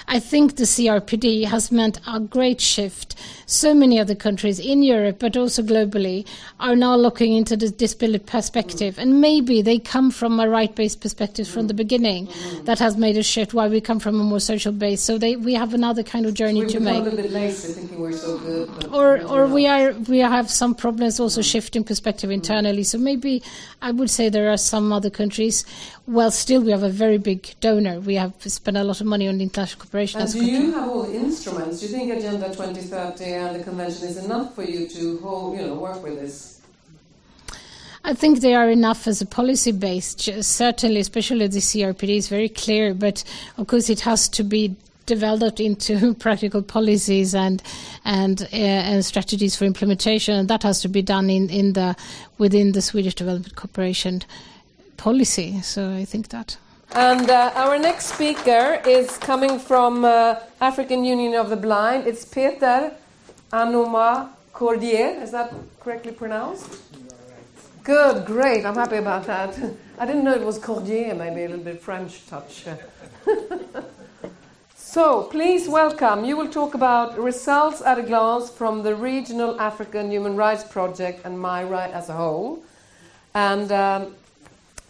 I think the CRPD has meant a great shift. So many other countries in Europe, but also globally, are now looking into the disability perspective. And maybe they come from a right based perspective from the beginning that has made a shift, why we come from a more social base. So they, we have another kind of journey so to make. A little bit lazy, thinking we're so good. Or, or we, are, we have some problems also mm. shifting perspective mm. internally. So maybe I would say there are some other countries. Well, still, we have a very big donor. We have spent a lot of money on international cooperation. And do you have all the instruments? Do you think Agenda 2030 and the convention is enough for you to hold, you know, work with this? I think they are enough as a policy base. Certainly, especially the CRPD is very clear, but of course it has to be developed into [laughs] practical policies and and uh, and strategies for implementation, and that has to be done in in the within the Swedish development cooperation policy. So I think that. And uh, our next speaker is coming from uh, African Union of the Blind. It's Peter Anoma Cordier. Is that correctly pronounced? Good, great. I'm happy about that. [laughs] I didn't know it was Cordier, maybe a little bit French touch. [laughs] so, please welcome. You will talk about results at a glance from the Regional African Human Rights Project and MyRight as a whole. And um,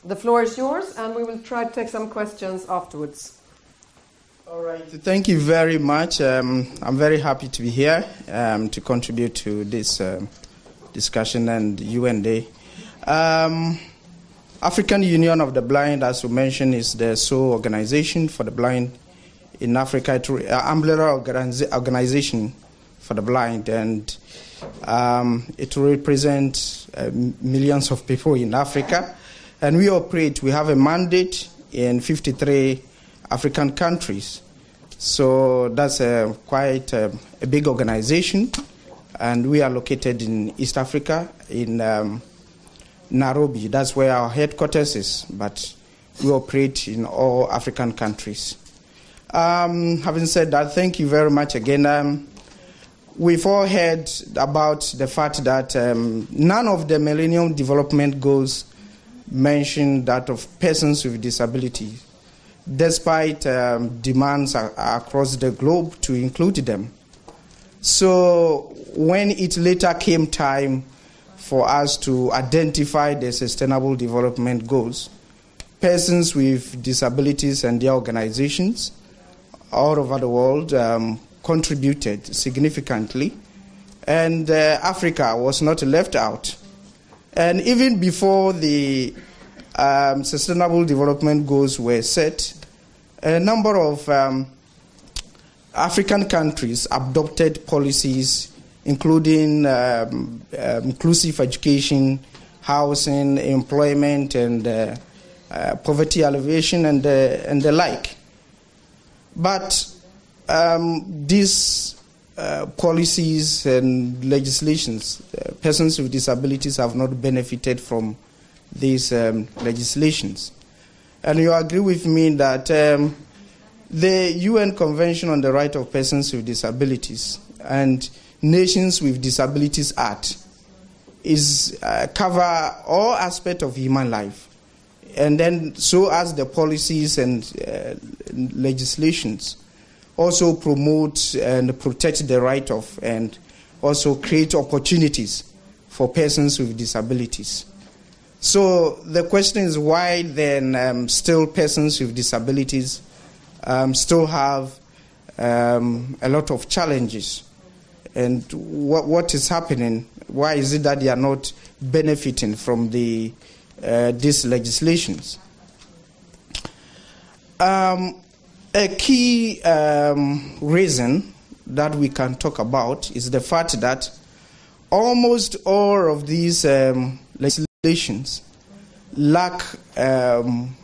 the floor is yours, and we will try to take some questions afterwards. All right. Thank you very much. Um, I'm very happy to be here um, to contribute to this um, discussion and UND. Um, African Union of the Blind, as you mentioned, is the sole organization for the blind in Africa, it's an umbrella organization for the blind, and um, it represents uh, millions of people in Africa. And we operate, we have a mandate in 53 African countries. So that's a, quite a, a big organization. And we are located in East Africa, in um, Nairobi. That's where our headquarters is. But we operate in all African countries. Um, having said that, thank you very much again. Um, we've all heard about the fact that um, none of the Millennium Development Goals mention that of persons with disabilities, despite um, demands across the globe to include them. So when it later came time for us to identify the Sustainable Development Goals, persons with disabilities and their organizations all over the world um, contributed significantly, and uh, Africa was not left out. And even before the um, Sustainable Development Goals were set, a number of um, African countries adopted policies including um, um, inclusive education, housing, employment, and uh, uh, poverty alleviation, and, uh, and the like. But um, these uh, policies and legislations, uh, persons with disabilities have not benefited from these um, legislations. And you agree with me that um, the UN Convention on the Right of Persons with Disabilities and Nations with Disabilities Act is uh, cover all aspects of human life, and then so as the policies and uh, legislations also promote and protect the right of and also create opportunities for persons with disabilities. So the question is why then um, still persons with disabilities um, still have um, a lot of challenges and what, what is happening? Why is it that they are not benefiting from the uh, these legislations? Um, a key um, reason that we can talk about is the fact that almost all of these um, legislations lack um,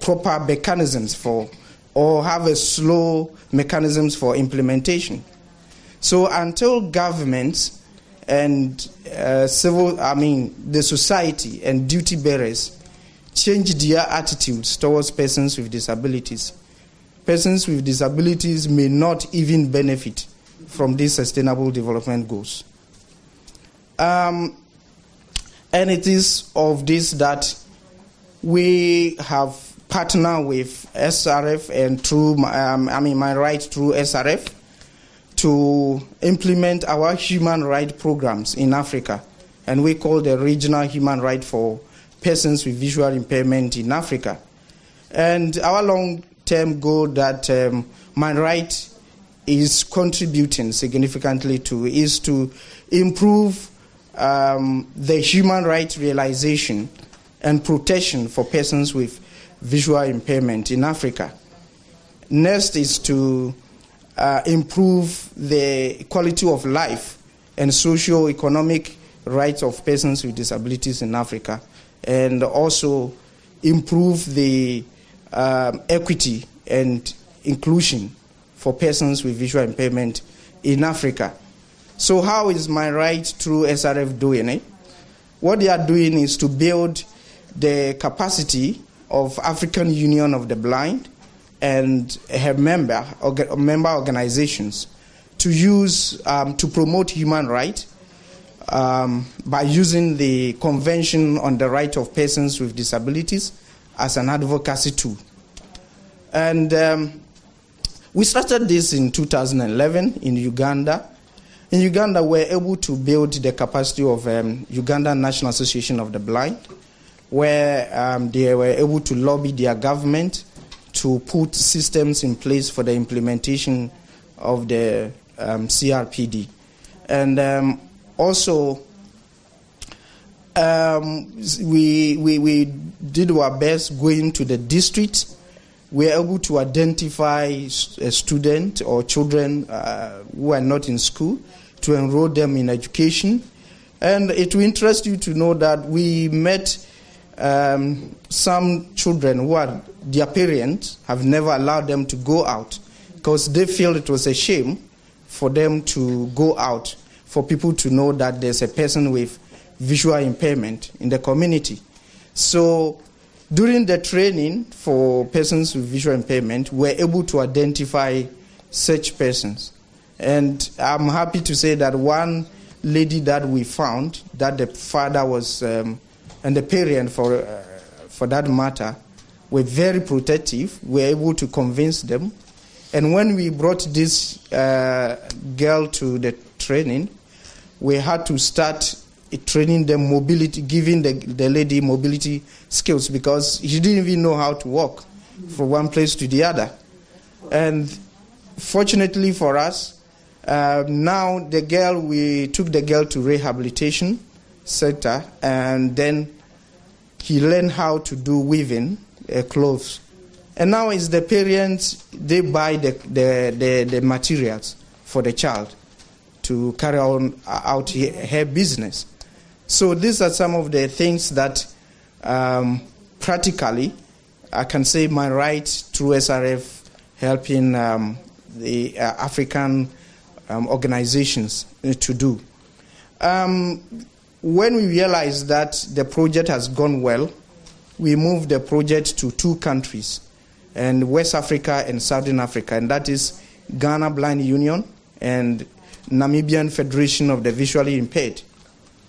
proper mechanisms for or have a slow mechanisms for implementation. So until governments and uh, civil, I mean, the society and duty bearers change their attitudes towards persons with disabilities, persons with disabilities may not even benefit from these sustainable development goals. Um, and it is of this that we have partnered with SRF and through, um, I mean, MyRight through SRF to implement our human rights programs in Africa. And we call the regional human right for persons with visual impairment in Africa. And our long term goal that um, MyRight is contributing significantly to is to improve um, the human rights realization and protection for persons with visual impairment in Africa. Next is to uh, improve the quality of life and socio-economic rights of persons with disabilities in Africa, and also improve the um, equity and inclusion for persons with visual impairment in Africa. So, how is MyRight through SRF doing it? What they are doing is to build the capacity of African Union of the Blind and her member, orga, member organizations to use um, to promote human rights um, by using the Convention on the Right of Persons with Disabilities as an advocacy tool. And um, we started this in 2011 in Uganda. In Uganda, we were able to build the capacity of um, Uganda National Association of the Blind, where um, they were able to lobby their government to put systems in place for the implementation of the um, CRPD. And um, also, um, we, we, we did our best going to the district. We were able to identify a student or children uh, who are not in school to enroll them in education. And it will interest you to know that we met um, some children who are their parents have never allowed them to go out because they feel it was a shame for them to go out for people to know that there's a person with visual impairment in the community. So during the training for persons with visual impairment, we're able to identify such persons. And I'm happy to say that one lady that we found, that the father was, um, and the parent for, uh, for that matter, were very protective. We were able to convince them. And when we brought this uh, girl to the training, we had to start training them mobility, giving the, the lady mobility skills because she didn't even know how to walk from one place to the other. And fortunately for us, uh, now the girl, we took the girl to rehabilitation center and then he learned how to do weaving uh, clothes. And now it's the parents, they buy the, the, the, the materials for the child to carry on out her business. So these are some of the things that um, practically I can say MyRight through SRF helping um, the uh, African um, organizations to do. Um, when we realized that the project has gone well, we moved the project to two countries, and West Africa and Southern Africa, and that is Ghana Blind Union and Namibian Federation of the Visually Impaired.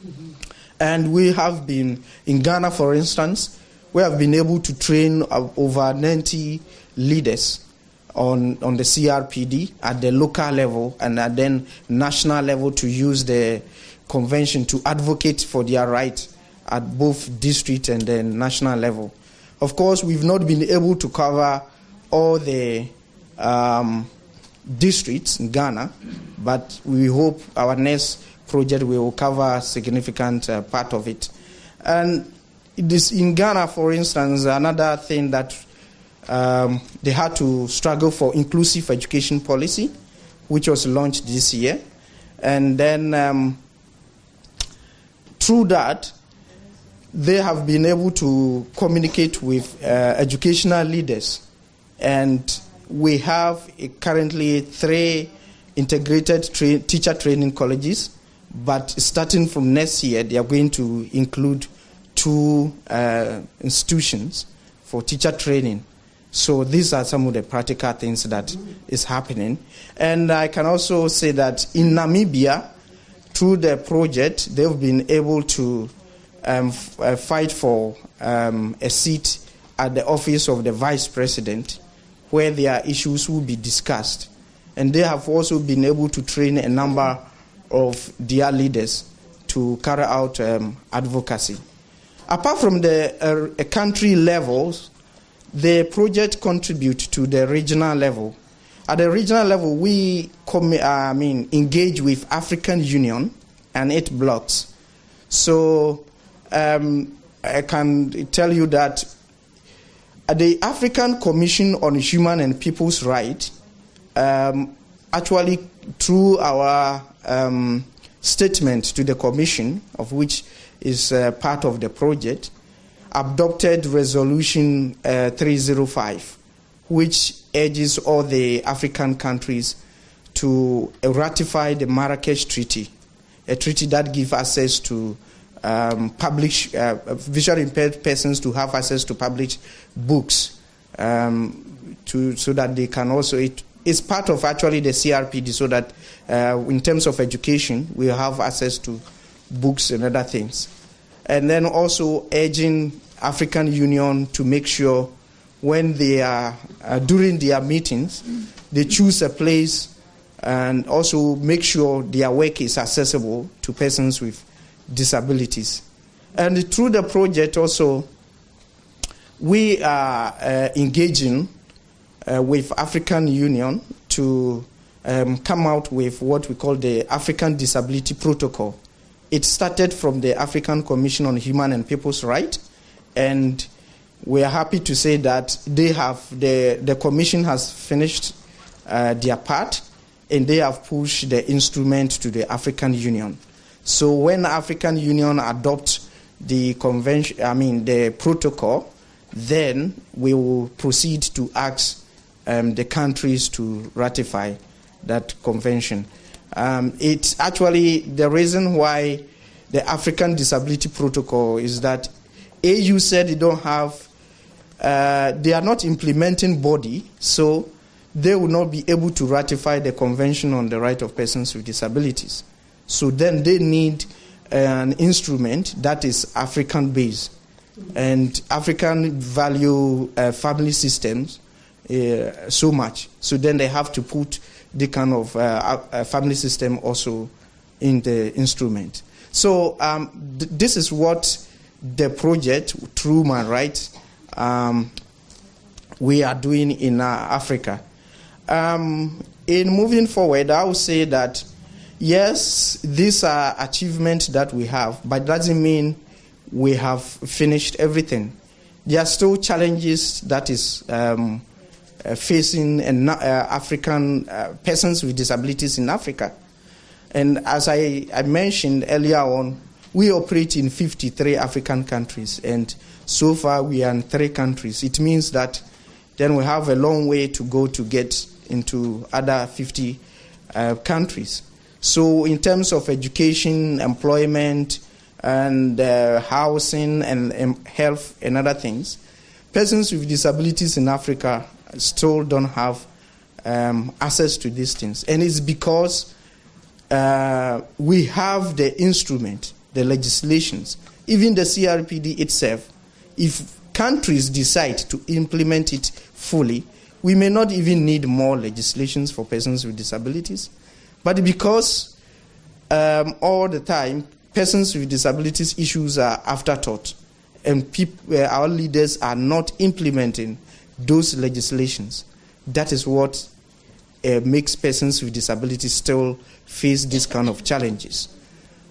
Mm-hmm. And we have been, in Ghana, for instance, we have been able to train over 90 leaders on, on the CRPD at the local level and at then national level to use the convention to advocate for their right at both district and then national level. Of course, we've not been able to cover all the um, districts in Ghana, but we hope our next project will cover a significant uh, part of it. And this in Ghana, for instance, another thing that um, they had to struggle for inclusive education policy, which was launched this year, and then um, through that, they have been able to communicate with uh, educational leaders, and we have currently three integrated tra- teacher training colleges, but starting from next year, they are going to include two uh, institutions for teacher training. So these are some of the practical things that is happening. And I can also say that in Namibia, through the project, they've been able to um, f- uh, fight for um, a seat at the office of the vice president where their issues will be discussed. And they have also been able to train a number of their leaders to carry out um, advocacy. Apart from the uh, country levels, the project contributes to the regional level. At the regional level, we com- I mean, engage with African Union and eight blocs. So um, I can tell you that the African Commission on Human and People's Rights, um, actually, through our um, statement to the Commission, of which is uh, part of the project, adopted Resolution uh, 305, which urges all the African countries to ratify the Marrakesh Treaty, a treaty that gives access to um, publish uh, visually impaired persons to have access to publish books um, to, so that they can also it's part of actually the CRPD so that uh, in terms of education we have access to books and other things and then also urging African Union to make sure when they are uh, during their meetings they choose a place and also make sure their work is accessible to persons with disabilities. And through the project also, we are uh, engaging uh, with African Union to um, come out with what we call the African Disability Protocol. It started from the African Commission on Human and People's Rights, and we are happy to say that they have the the commission has finished uh, their part, and they have pushed the instrument to the African Union. So when African Union adopts the convention, I mean the protocol, then we will proceed to ask um, the countries to ratify that convention. Um, it's actually the reason why the African Disability Protocol is that AU said they don't have, uh, they are not implementing body, so they will not be able to ratify the Convention on the Right of Persons with Disabilities. So then they need an instrument that is African based. And African value uh, family systems uh, so much. So then they have to put the kind of uh, family system also in the instrument. So um, th- this is what the project through human rights um, we are doing in uh, Africa. Um, in moving forward, I would say that yes, these are achievements that we have, but doesn't mean we have finished everything. There are still challenges that is um, facing uh, African uh, persons with disabilities in Africa. And as I, I mentioned earlier on, we operate in 53 African countries, and so far we are in three countries. It means that then we have a long way to go to get into other 50 uh, countries. So, in terms of education, employment, and uh, housing, and, and health, and other things, persons with disabilities in Africa still don't have um, access to these things. And it's because uh, we have the instrument, the legislations, even the CRPD itself. If countries decide to implement it fully, we may not even need more legislations for persons with disabilities. But because um, all the time persons with disabilities issues are afterthought, and peop- uh, our leaders are not implementing those legislations, that is what uh, makes persons with disabilities still face these kind of challenges.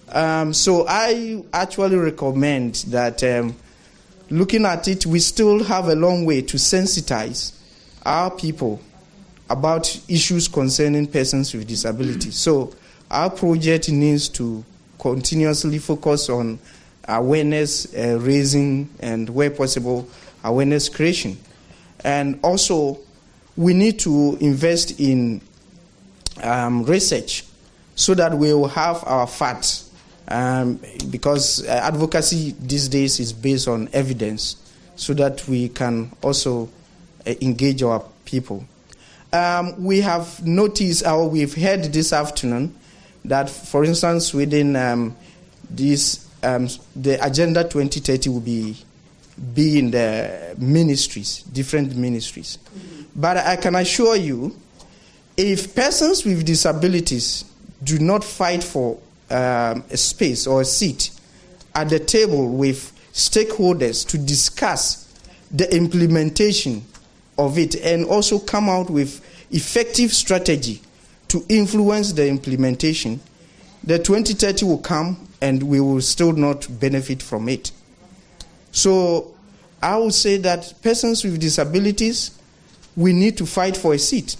Um, so I actually recommend that um, looking at it, we still have a long way to sensitize our people about issues concerning persons with disabilities. So our project needs to continuously focus on awareness uh, raising and, where possible, awareness creation. And also, we need to invest in um, research so that we will have our facts. Um, because uh, advocacy these days is based on evidence, so that we can also uh, engage our people. Um, we have noticed, or we've heard this afternoon, that, for instance, within um, this, um, the Agenda 2030 will be, be in the ministries, different ministries. Mm-hmm. But I can assure you, if persons with disabilities do not fight for um, a space or a seat at the table with stakeholders to discuss the implementation of it and also come out with effective strategy to influence the implementation, the 2030 will come and we will still not benefit from it. So I would say that persons with disabilities, we need to fight for a seat.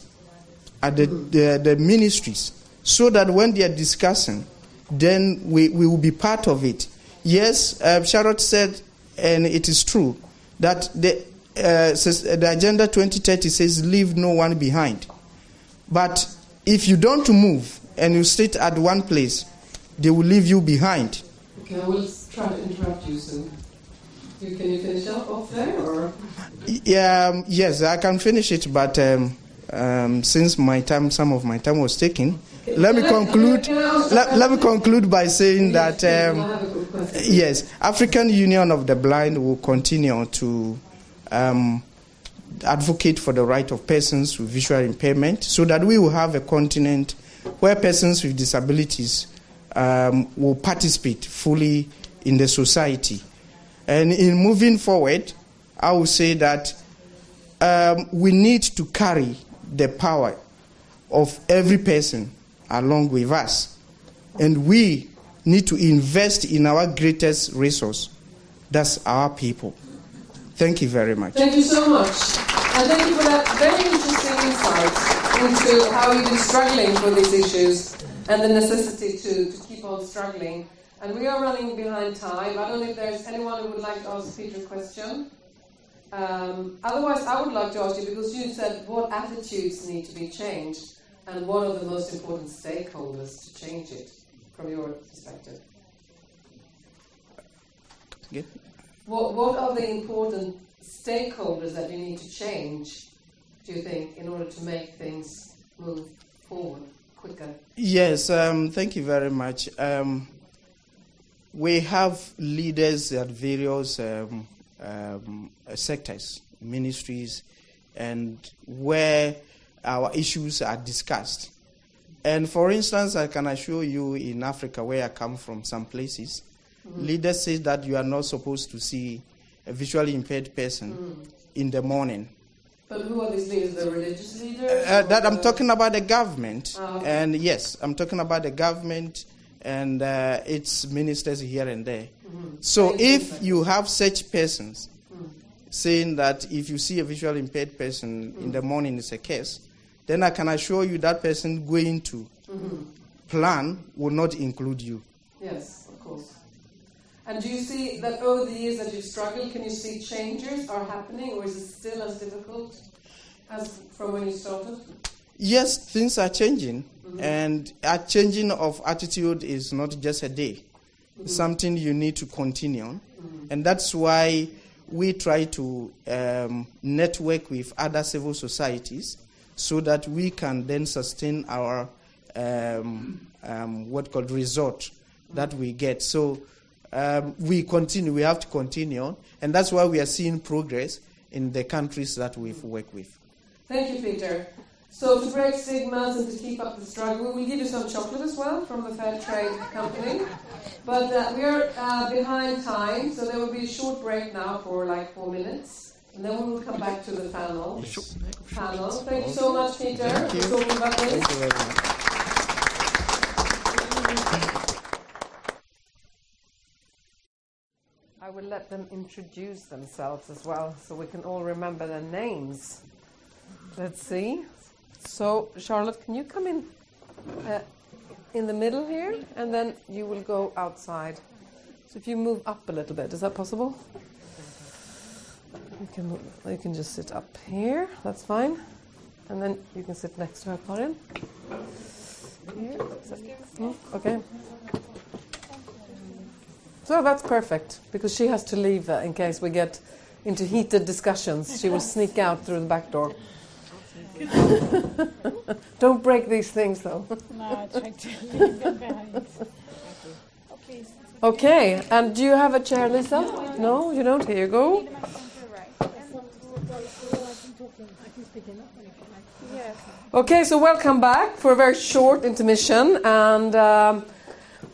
at the, the, the ministries so that when they are discussing, then we, we will be part of it. Yes, uh, Charlotte said, and it is true, that the, uh, says, the Agenda 2030 says leave no one behind. But if you don't move and you sit at one place, they will leave you behind. Okay, I will try to interrupt you soon. You, can you finish up off there, or? Yeah, um, yes, I can finish it, but um, um, since my time, some of my time was taken, let me conclude. Let, let me conclude by saying that um, yes, African Union of the Blind will continue to um, advocate for the right of persons with visual impairment, so that we will have a continent where persons with disabilities um, will participate fully in the society. And in moving forward, I will say that um, we need to carry the power of every person along with us. And we need to invest in our greatest resource. That's our people. Thank you very much. Thank you so much. And thank you for that very interesting insight into how you've been struggling for these issues and the necessity to, to keep on struggling. And we are running behind time. I don't know if there's anyone who would like to ask Peter a question. Um, otherwise, I would like to ask you because you said what attitudes need to be changed and what are the most important stakeholders to change it from your perspective? Yeah. What, what are the important stakeholders that you need to change, do you think, in order to make things move forward quicker? Yes, um, thank you very much. Um, we have leaders at various um, um, sectors, ministries, and where our issues are discussed. And for instance, I can assure you in Africa, where I come from, some places, mm-hmm. leaders say that you are not supposed to see a visually impaired person mm. in the morning. But who are these leaders? The religious leaders? Uh, that I'm talking about the government. Oh. And yes, I'm talking about the government and uh, its ministers here and there. Mm-hmm. So if you have such persons mm. saying that if you see a visually impaired person mm. in the morning, it's a case, then I can assure you that person going to mm-hmm. plan will not include you. Yes, of course. And do you see that over the years that you've struggled, can you see changes are happening, or is it still as difficult as from when you started? Yes, things are changing, mm-hmm. and a changing of attitude is not just a day. Mm-hmm. Something you need to continue on, mm-hmm. and that's why we try to um, network with other civil societies so that we can then sustain our um, um, what called result that we get. So um, we continue. We have to continue, on. and that's why we are seeing progress in the countries that we've worked with. Thank you, Peter. So to break stigmas and to keep up the struggle, we'll give you some chocolate as well from the Fair Trade Company. But uh, we are uh, behind time, so there will be a short break now for like four minutes. And then we will come back to the panel. Panel. Thank you so much, Peter, for talking about this. Thank you very much. I will let them introduce themselves as well so we can all remember their names. Let's see. So, Charlotte, can you come in uh, in the middle here? And then you will go outside. So, if you move up a little bit, is that possible? You can, you can just sit up here, that's fine. And then you can sit next to her, Karin. Here. Okay. So that's perfect, because she has to leave uh, in case we get into heated discussions. She will sneak out through the back door. [laughs] Don't break these things, though. [laughs] no, I try to [laughs] leave them behind. Okay, and do you have a chair, Lisa? No, you don't? Here you go. Okay, so welcome back for a very short intermission, and um,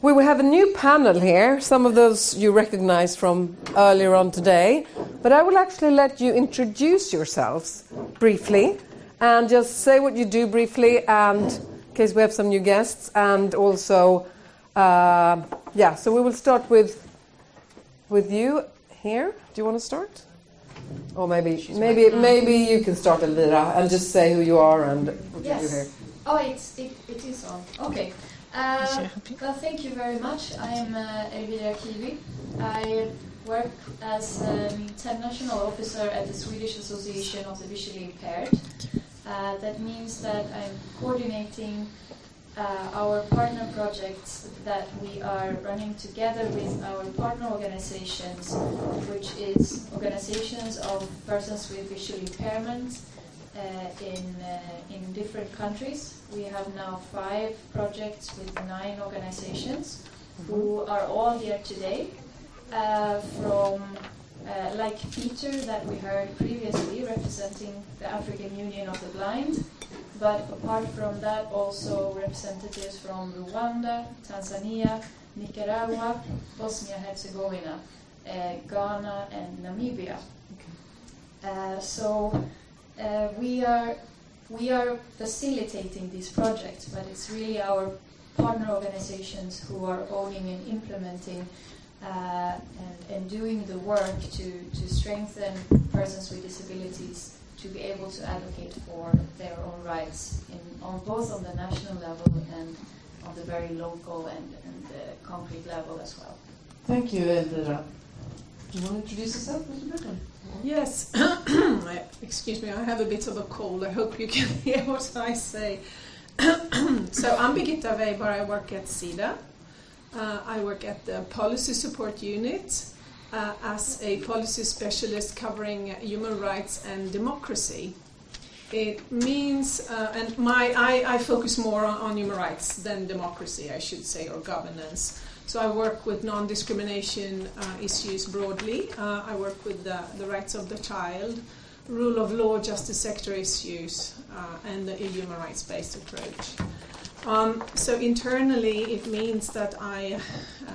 we will have a new panel here. Some of those you recognize from earlier on today, but I will actually let you introduce yourselves briefly and just say what you do briefly, and in case we have some new guests, and also, uh, yeah. So we will start with with you here. Do you want to start? Or maybe maybe maybe you can start, Elvira, and just say who you are and What you do here? Yes. Oh, it's, it, it is on. Okay. Uh, well, thank you very much. I'm uh, Elvira Kiwi. I work as an international officer at the Swedish Association of the Visually Impaired. Uh, that means that I'm coordinating uh, our partner projects that we are running together with our partner organizations, which is organizations of persons with visual impairment uh, in, uh, in different countries. We have now five projects with nine organizations who are all here today. Uh, from, uh, like Peter, that we heard previously, representing the African Union of the Blind, but apart from that, also representatives from Rwanda, Tanzania, Nicaragua, Bosnia Herzegovina, uh, Ghana, and Namibia. Uh, so uh, we are we are facilitating these projects, but it's really our partner organizations who are owning and implementing uh, and, and doing the work to, to strengthen persons with disabilities to be able to advocate for their own rights in, on both on the national level and on the very local and, and the concrete level as well. Thank you, Elvira. Do you want to introduce yourself a little bit? Yes. [coughs] Excuse me, I have a bit of a cold. I hope you can [laughs] hear what I say. [coughs] so I'm Birgitta Weiber. I work at SIDA. Uh, I work at the Policy Support Unit uh, as a policy specialist covering human rights and democracy. It means, uh, and my I, I focus more on, on human rights than democracy, I should say, or governance. So I work with non-discrimination uh, issues broadly. Uh, I work with the, the, rights of the child, rule of law, justice sector issues, uh, and a human rights-based approach. Um, so internally, it means that I uh,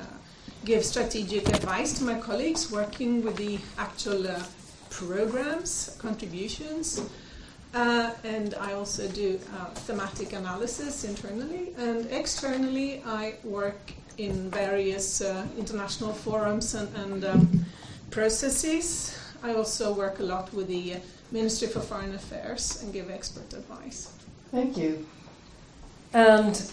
give strategic advice to my colleagues working with the actual uh, programs, contributions. Uh, and I also do thematic analysis internally. And externally, I work in various uh, international forums and, and um, processes. I also work a lot with the uh, Ministry for Foreign Affairs and give expert advice. Thank you. And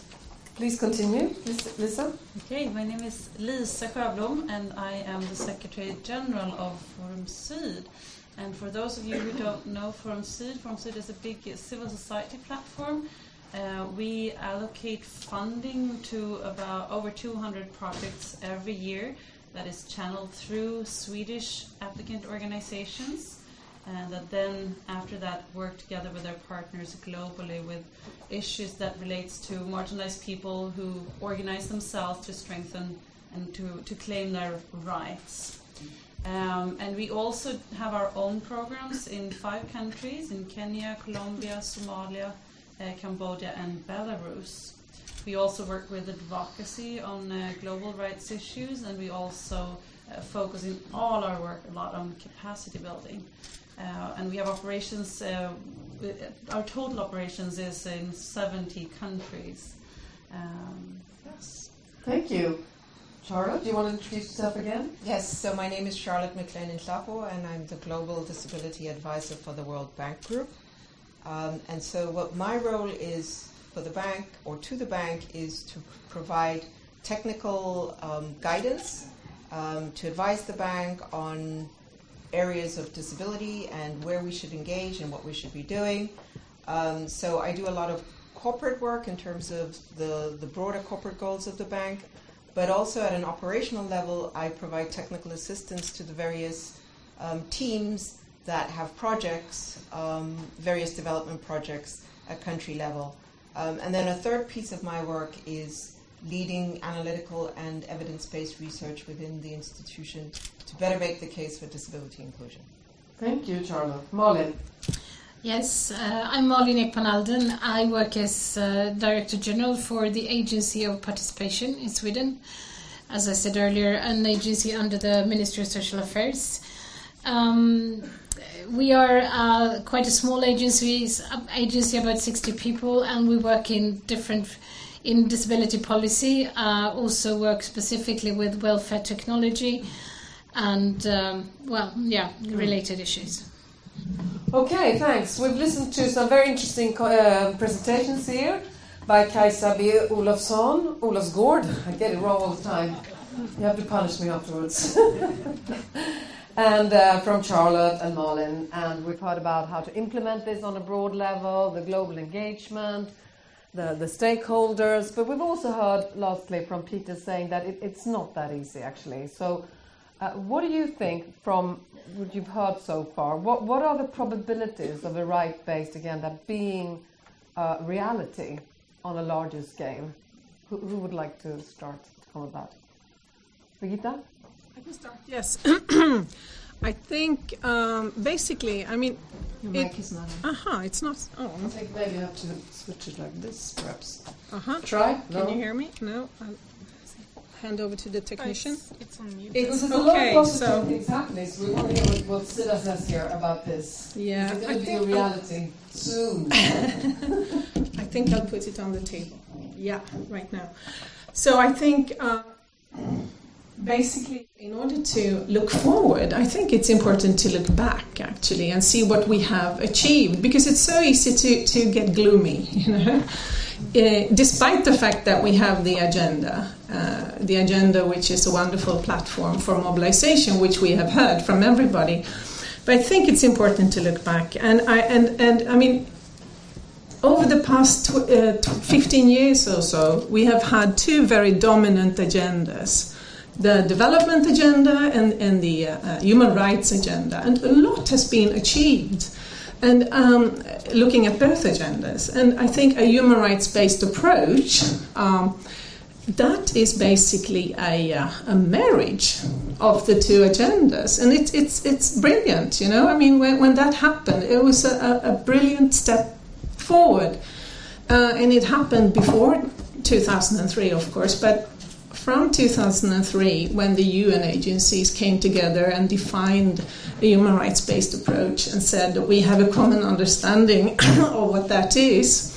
please continue, Lisa. Okay, my name is Lisa Sjöblom and I am the Secretary General of Forum Syd. And for those of you who don't know Forum Syd, Forum Syd is a big civil society platform uh, we allocate funding to about over 200 projects every year that is channeled through Swedish applicant organizations and that then after that work together with our partners globally with issues that relates to marginalized people who organize themselves to strengthen and to, to claim their rights. Um, and we also have our own programs in five countries in Kenya, Colombia, Somalia, uh, Cambodia and Belarus. We also work with advocacy on uh, global rights issues, and we also uh, focus in all our work a lot on capacity building. And we have operations, our total operations is in 70 countries. Um, yes. Thank you. Charlotte, do you want to introduce yourself again? Yes, so my name is Charlotte McClain-Nhlapo, and I'm the Global Disability Advisor for the World Bank Group. Um, and so, what my role is for the bank or to the bank is to provide technical um, guidance um, to advise the bank on areas of disability and where we should engage and what we should be doing. Um, so, I do a lot of corporate work in terms of the, the broader corporate goals of the bank, but also at an operational level, I provide technical assistance to the various um, teams that have projects, um, various development projects at country level. Um, and then a third piece of my work is leading analytical and evidence based research within the institution to better make the case for disability inclusion. Thank you, Charlotte. Malin. Yes, uh, I'm Malin Ekman I work as uh, Director General for the Agency of Participation in Sweden. As I said earlier, an agency under the Ministry of Social Affairs. Um, we are uh, quite a small agency, agency about 60 people, and we work in different in disability policy. Uh, also work specifically with welfare technology, and um, well, yeah, related issues. Okay, thanks. We've listened to some very interesting uh, presentations here by Kajsa B. Olofsson, Olofsgård. I get it wrong all the time. You have to punish me afterwards. [laughs] and uh, from Charlotte and Malin. And we've heard about how to implement this on a broad level, the global engagement, the, the stakeholders. But we've also heard lastly from Peter saying that it, it's not that easy actually. So, uh, what do you think from what you've heard so far? What, what are the probabilities of a right based agenda being uh, reality on a larger scale? Who, who would like to start comment that? Birgitta? I can start. Yes. [clears throat] I think um, basically, I mean, Your mic is not on. Aha, it's not. Oh, I think maybe you have to switch it like this, perhaps. uh huh. Try? Can No? you hear me? No. I'll hand over to the technician. It's on mute. It's Because there's a lot of okay. positive So things happening, so we want to hear what, what Sida says here about this. yeah, It's I going to be a think reality soon. [laughs] I think I'll put it on the table. Yeah, right now. So I think uh, basically, in order to look forward, I think it's important to look back actually and see what we have achieved because it's so easy to, to get gloomy, [laughs] you know. Uh, despite the fact that we have the agenda, uh, the agenda which is a wonderful platform for mobilization, which we have heard from everybody, but I think it's important to look back. And I and and I mean, over the past tw- uh, tw- 15 years or so, we have had two very dominant agendas the development agenda and, and the uh, uh, human rights agenda. And a lot has been achieved. And um, looking at both agendas, and I think a human rights based approach. Um, that is basically a, uh, a marriage of the two agendas, and it's it's it's brilliant. You know, I mean, when, when that happened, it was a, a, a brilliant step forward, uh, and it happened before 2003, of course, but from 2003, when the UN agencies came together and defined a human rights based approach and said that we have a common understanding [clears throat] of what that is,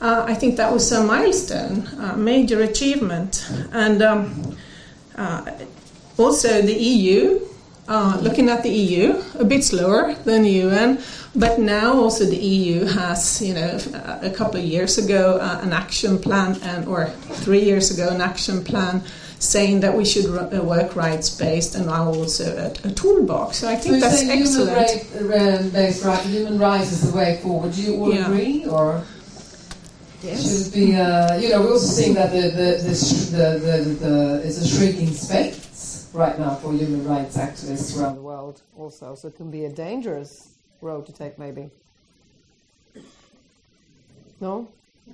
uh, I think that was a milestone, a major achievement. And um, uh, also the EU, uh, looking at the EU, a bit slower than the UN, but now also the EU has, you know, a couple of years ago uh, an action plan, and or three years ago an action plan saying that we should uh, work rights based, and now also a, a toolbox. So I So think you're that's excellent. human based right, human rights is the way forward. Do you all Yeah. agree, or Yes. should be? Uh, you know, we're also seeing that the the the, sh- the, the, the it's a shrinking space right now for human rights activists around the world. Also, so it can be a dangerous road to take, maybe. No,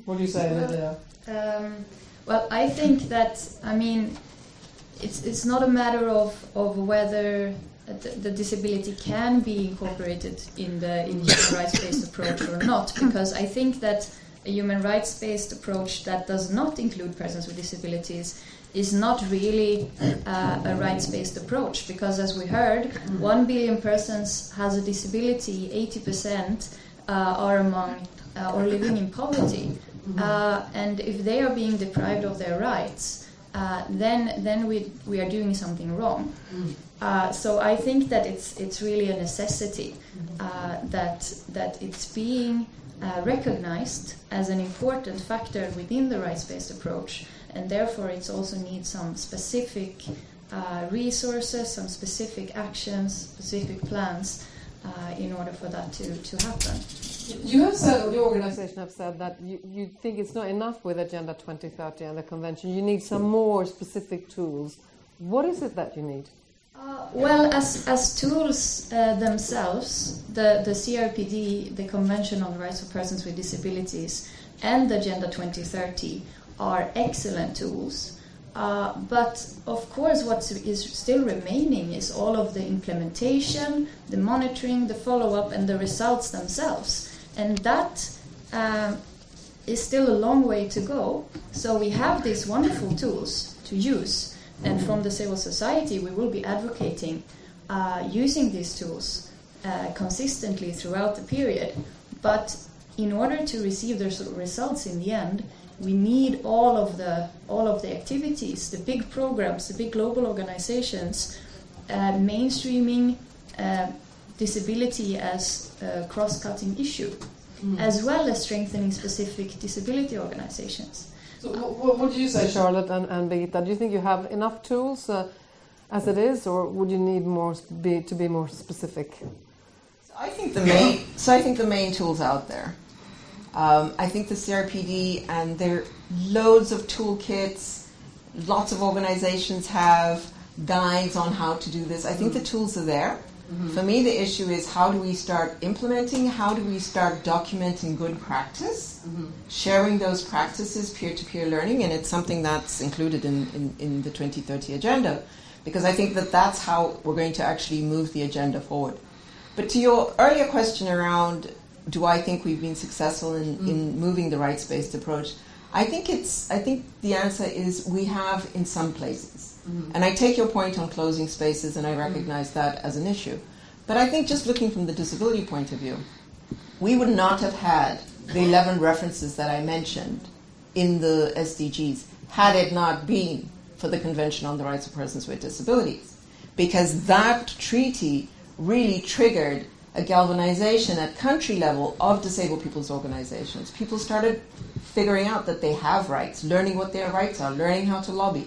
what do you say, Lydia? Um, well, I think that I mean, it's it's not a matter of of whether the, the disability can be incorporated in the in human rights-based approach or not, because I think that a human rights-based approach that does not include persons with disabilities is not really uh, a rights-based approach, because as we heard, one billion persons has a disability, eighty percent uh, are among uh, or living in poverty. Uh, and if they are being deprived of their rights, uh, then then we we are doing something wrong. Uh, so I think that it's it's really a necessity that that it's being recognized as an important factor within the rights-based approach, and therefore it also needs some specific uh, resources, some specific actions, specific plans uh, in order for that to, to happen. You have said, your organization have said that you, you think it's not enough with Agenda 2030 and the convention. You need some more specific tools. What is it that you need? Uh, well, as, as tools uh, themselves, the, the CRPD, the Convention on the Rights of Persons with Disabilities, and the Agenda 2030 are excellent tools. Uh, but of course, what is still remaining is all of the implementation, the monitoring, the follow up, and the results themselves. And that um, is still a long way to go. So we have these wonderful tools to use. And from the civil society, we will be advocating uh, using these tools uh, consistently throughout the period. But in order to receive the results in the end, we need all of the all of the activities, the big programs, the big global organizations, uh, mainstreaming uh, disability as a cross-cutting issue, as well as strengthening specific disability organizations. So what, what do you say, Charlotte and, and Birgitta? Do you think you have enough tools uh, as it is, or would you need more be, to be more specific? I think the main. So I think the main tools out there. Um, I think the CRPD and there are loads of toolkits. Lots of organizations have guides on how to do this. I think the mm-hmm. tools are there. Mm-hmm. For me, the issue is how do we start implementing? How do we start documenting good practice? Mm-hmm. Sharing those practices, peer to peer learning, and it's something that's included in, in, in the 2030 agenda because I think that that's how we're going to actually move the agenda forward. But to your earlier question around do I think we've been successful in, mm. in moving the rights based approach? I think it's I think the answer is we have in some places. Mm-hmm. And I take your point on closing spaces and I mm-hmm. recognize that as an issue. But I think just looking from the disability point of view, we would not have had the 11 references that I mentioned in the SDGs had it not been for the Convention on the Rights of Persons with Disabilities. Because that treaty really triggered a galvanization at country level of disabled people's organizations. People started figuring out that they have rights, learning what their rights are, learning how to lobby,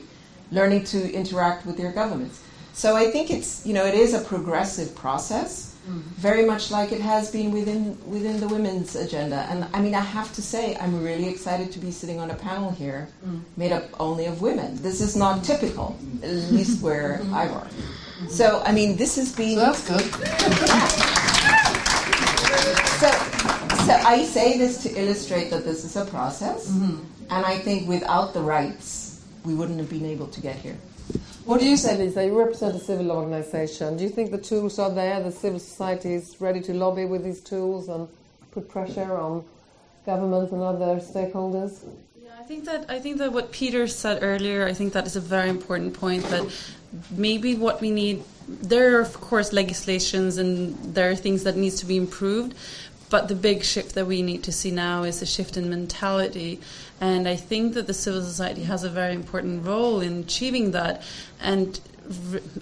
learning to interact with their governments. So I think it's you know it is a progressive process, mm-hmm. very much like it has been within within the women's agenda. And I mean I have to say I'm really excited to be sitting on a panel here mm. made up only of women. This is not typical, at least where mm-hmm. I work. So I mean this has been that's good. [laughs] so, so I say this to illustrate that this is a process, mm-hmm. and I think without the rights, we wouldn't have been able to get here. What do you say, Lisa? You represent a civil organization. Do you think the tools are there? The civil society is ready to lobby with these tools and put pressure on governments and other stakeholders? Yeah, I think that I think that what Peter said earlier, I think that is a very important point. That maybe what we need, there are of course legislations and there are things that needs to be improved, but the big shift that we need to see now is a shift in mentality. And I think that the civil society has a very important role in achieving that. And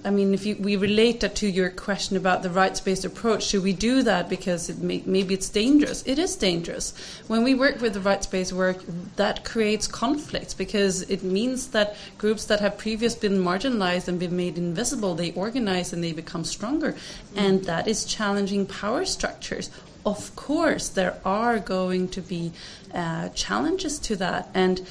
I mean, if you, we relate that to your question about the rights-based approach, should we do that because it may, maybe it's dangerous? It is dangerous. When we work with the rights-based work, that creates conflicts because it means that groups that have previously been marginalized and been made invisible, they organize and they become stronger, and that is challenging power structures of course there are going to be uh, challenges to that and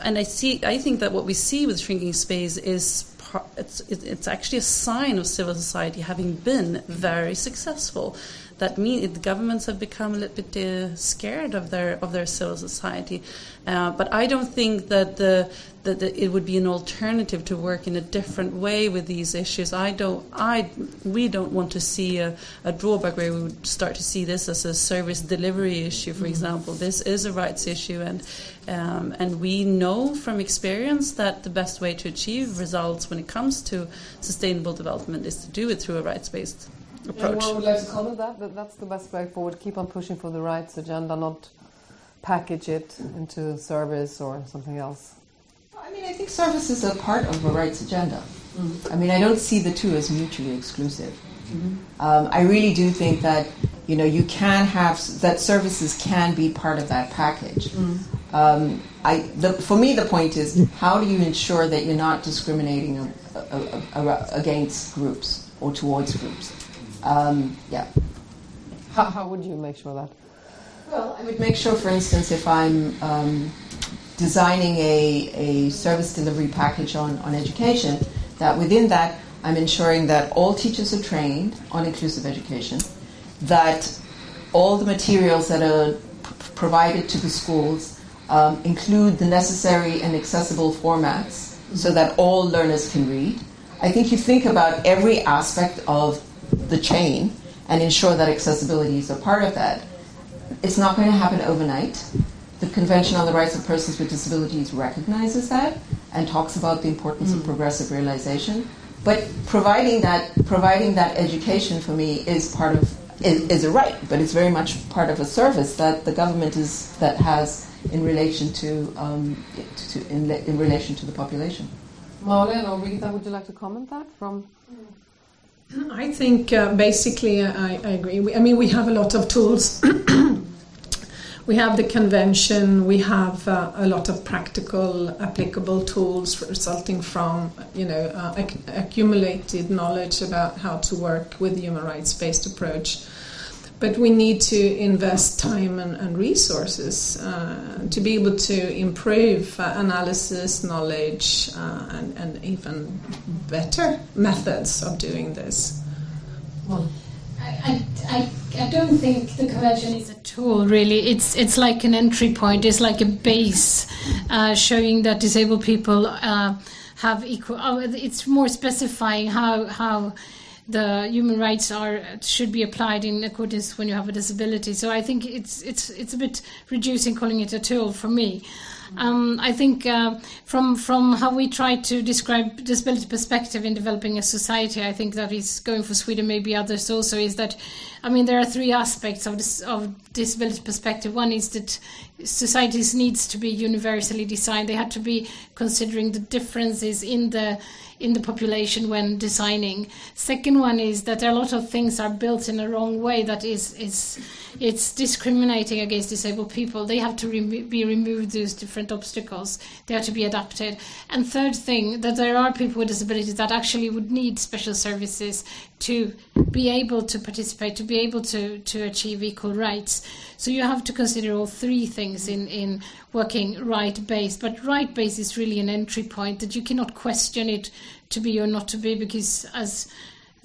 and I see I think that what we see with shrinking space is it's it's actually a sign of civil society having been mm-hmm. very successful that mean the governments have become a little bit uh, scared of their of their civil society uh, but I don't think that the that the, it would be an alternative to work in a different way with these issues. I don't. I we don't want to see a, a drawback where we would start to see this as a service delivery issue, for example. This is a rights issue, and um, and we know from experience that the best way to achieve results when it comes to sustainable development is to do it through a rights-based approach. Anyone would like to comment that? that? That's the best way forward. Keep on pushing for the rights agenda, not package it into service or something else. I mean, I think service is a part of a rights agenda. I mean, I don't see the two as mutually exclusive. Um, I really do think that you know you can have that services can be part of that package. Um, I, the, for me, the point is how do you ensure that you're not discriminating a, a, a, a, against groups or towards groups? Um, yeah. How, how would you make sure that? Well, I would make sure, for instance, if I'm um, designing a, a service delivery package on, on education, that within that I'm ensuring that all teachers are trained on inclusive education, that all the materials that are provided to the schools um, include the necessary and accessible formats so that all learners can read. I think you think about every aspect of the chain and ensure that accessibility is a part of that. It's not going to happen overnight. The Convention on the Rights of Persons with Disabilities recognizes that and talks about the importance of progressive realization. But providing that providing that education for me is part of is, is a right, but it's very much part of a service that the government is that has in relation to, um, to in, in relation to the population. Malin or Rita, would you like to comment that from? I think uh, basically I, I agree. We, I mean, we have a lot of tools. [clears throat] we have the convention. We have uh, a lot of practical, applicable tools resulting from you know uh, ac- accumulated knowledge about how to work with human rights-based approach. But we need to invest time and, and resources uh, to be able to improve uh, analysis, knowledge, uh, and, and even better methods of doing this. I, I, I don't think the convention is a tool really it's it's like an entry point it's like a base uh, showing that disabled people uh, have equal uh, it's more specifying how how the human rights are should be applied in accordance when you have a disability so I think it's it's it's a bit reducing calling it a tool for me um, I think uh, from from how we try to describe disability perspective in developing a society, I think that is going for Sweden, maybe others also, is that, I mean, there are three aspects of this of disability perspective. One is that societies needs to be universally designed. They have to be considering the differences in the in the population when designing. Second one is that a lot of things are built in a wrong way that is is it's discriminating against disabled people. They have to be removed those different obstacles. They have to be adapted. And third thing that there are people with disabilities that actually would need special services to be able to participate, to be able to to achieve equal rights. So you have to consider all three things in in working right based. But right based is really an entry point that you cannot question it to be or not to be because as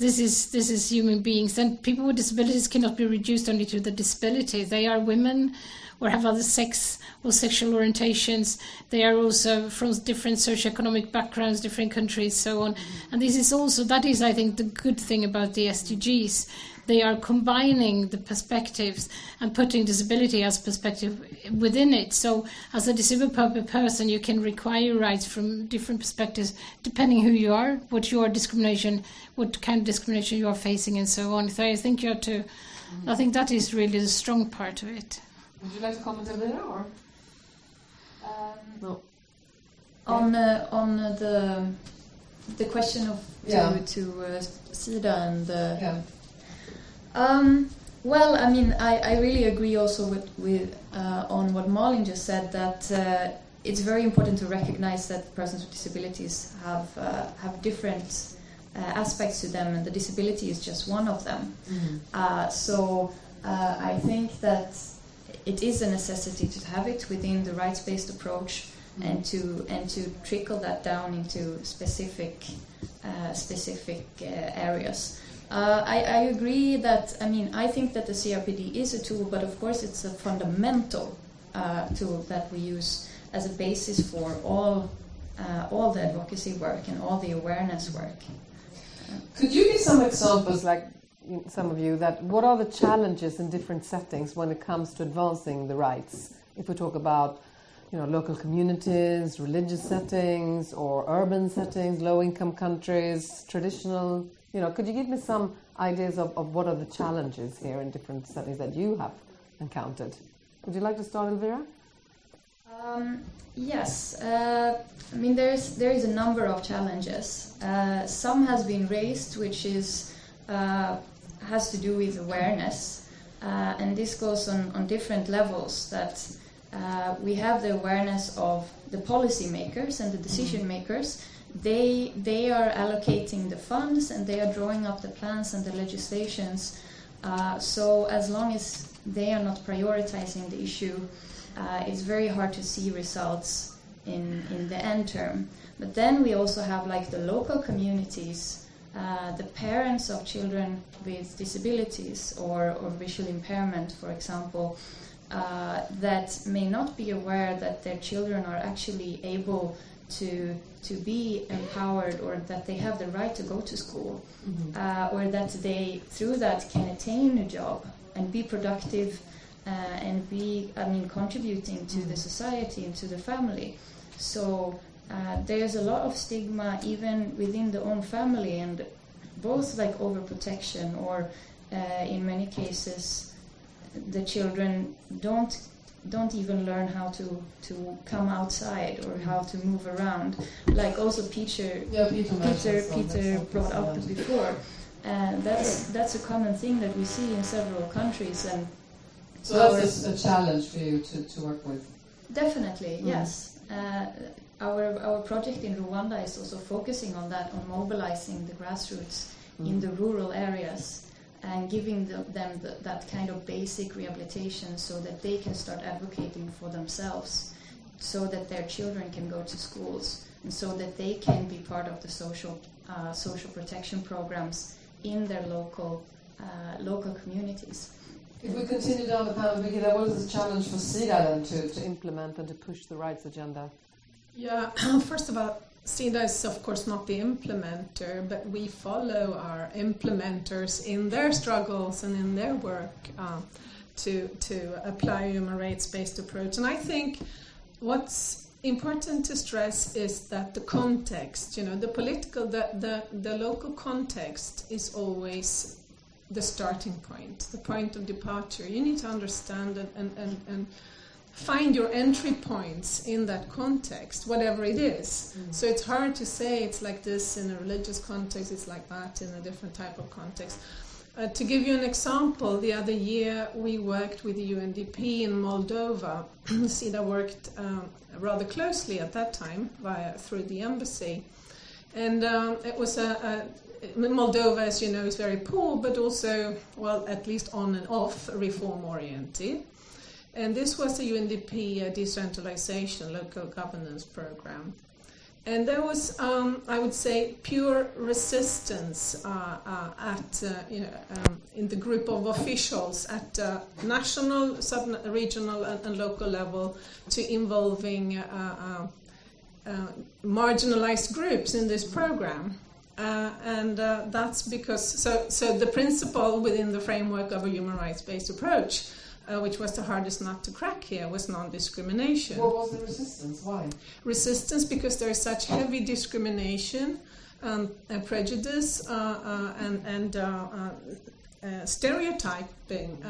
this is this is human beings and people with disabilities cannot be reduced only to the disability. They are women or have other sex or sexual orientations. They are also from different socioeconomic backgrounds different countries so on. And this is also that is i think the good thing about the sdgs they are combining the perspectives and putting disability as perspective within it. So, as a disabled person, you can require rights from different perspectives depending who you are, what your discrimination, what kind of discrimination you are facing, and so on. So, I think you have to. Mm-hmm. I think that is really the strong part of it. Would you like to comment, Elvira, or um, no? On uh, on the the question of to Yeah. to uh, SIDA and uh, Yeah. Um, well, I mean, I, I really agree also with, with uh, on what Malin just said that uh, it's very important to recognize that persons with disabilities have uh, have different uh, aspects to them, and the disability is just one of them. Uh, so uh, I think that it is a necessity to have it within the rights-based approach, and to and to trickle that down into specific uh, specific uh, areas. Uh, I, I agree that, I mean, I think that the CRPD is a tool, but of course it's a fundamental uh, tool that we use as a basis for all, uh, all the advocacy work and all the awareness work. Could you give some examples, like some of you, that what are the challenges in different settings when it comes to advancing the rights? If we talk about, you know, local communities, religious settings, or urban settings, low-income countries, traditional, you know, could you give me some ideas of, of what are the challenges here in different settings that you have encountered? Would you like to start, Elvira? Um, yes, uh, I mean there's there is a number of challenges. Uh, some has been raised, which is uh, has to do with awareness, uh, and this goes on, on different levels. That uh, we have the awareness of the policymakers and the decision makers. They they are allocating the funds and they are drawing up the plans and the legislations. Uh, so as long as they are not prioritizing the issue, uh, it's very hard to see results in, in the end term. But then we also have like the local communities, uh, the parents of children with disabilities or, or visual impairment, for example, uh, that may not be aware that their children are actually able to to be empowered or that they have the right to go to school uh, or that they through that can attain a job and be productive uh, and be I mean contributing to the society and to the family. So uh, there's a lot of stigma even within the own family and both like overprotection or uh, in many cases the children don't don't even learn how to to come outside or how to move around like also Peter Yeah, Peter Peter, Peter brought up before And that's that's a common thing that we see in several countries. And so that's a, a challenge for you to, to work with. Definitely, mm. yes. Uh, our our project in Rwanda is also focusing on that, on mobilizing the grassroots mm. in the rural areas and giving the, them the, that kind of basic rehabilitation so that they can start advocating for themselves, so that their children can go to schools, and so that they can be part of the social uh, social protection programs in their local uh, local communities. If we continue down the path, Birgitta, what is the challenge for SIDA then to, to implement and to push the rights agenda? Yeah, [clears throat] first of all, SIDA is of course not the implementer, but we follow our implementers in their struggles and in their work uh, to to apply a human rights based approach. And I think what's important to stress is that the context, you know, the political, the the, the local context is always the starting point, the point of departure. You need to understand and, and, and, and find your entry points in that context, whatever it is. Mm. So it's hard to say it's like this in a religious context, it's like that in a different type of context. Uh, to give you an example, the other year we worked with the UNDP in Moldova. [clears throat] SIDA worked um, rather closely at that time via, through the embassy. And um, it was a, a Moldova, as you know, is very poor, but also, well, at least on and off, reform oriented. And this was the UNDP uh, decentralization local governance program. And there was, um, I would say, pure resistance uh, uh, at uh, you know, um, in the group of officials at uh, national, sub-regional, and, and, local level to involving uh, marginalized groups in this program. and that's because so so the principle within the framework of a human rights-based approach uh, which was the hardest nut to crack here, was non-discrimination. What was the resistance? Why? Resistance because there is such heavy discrimination um, and prejudice uh, uh, and, and uh, uh, uh, stereotyping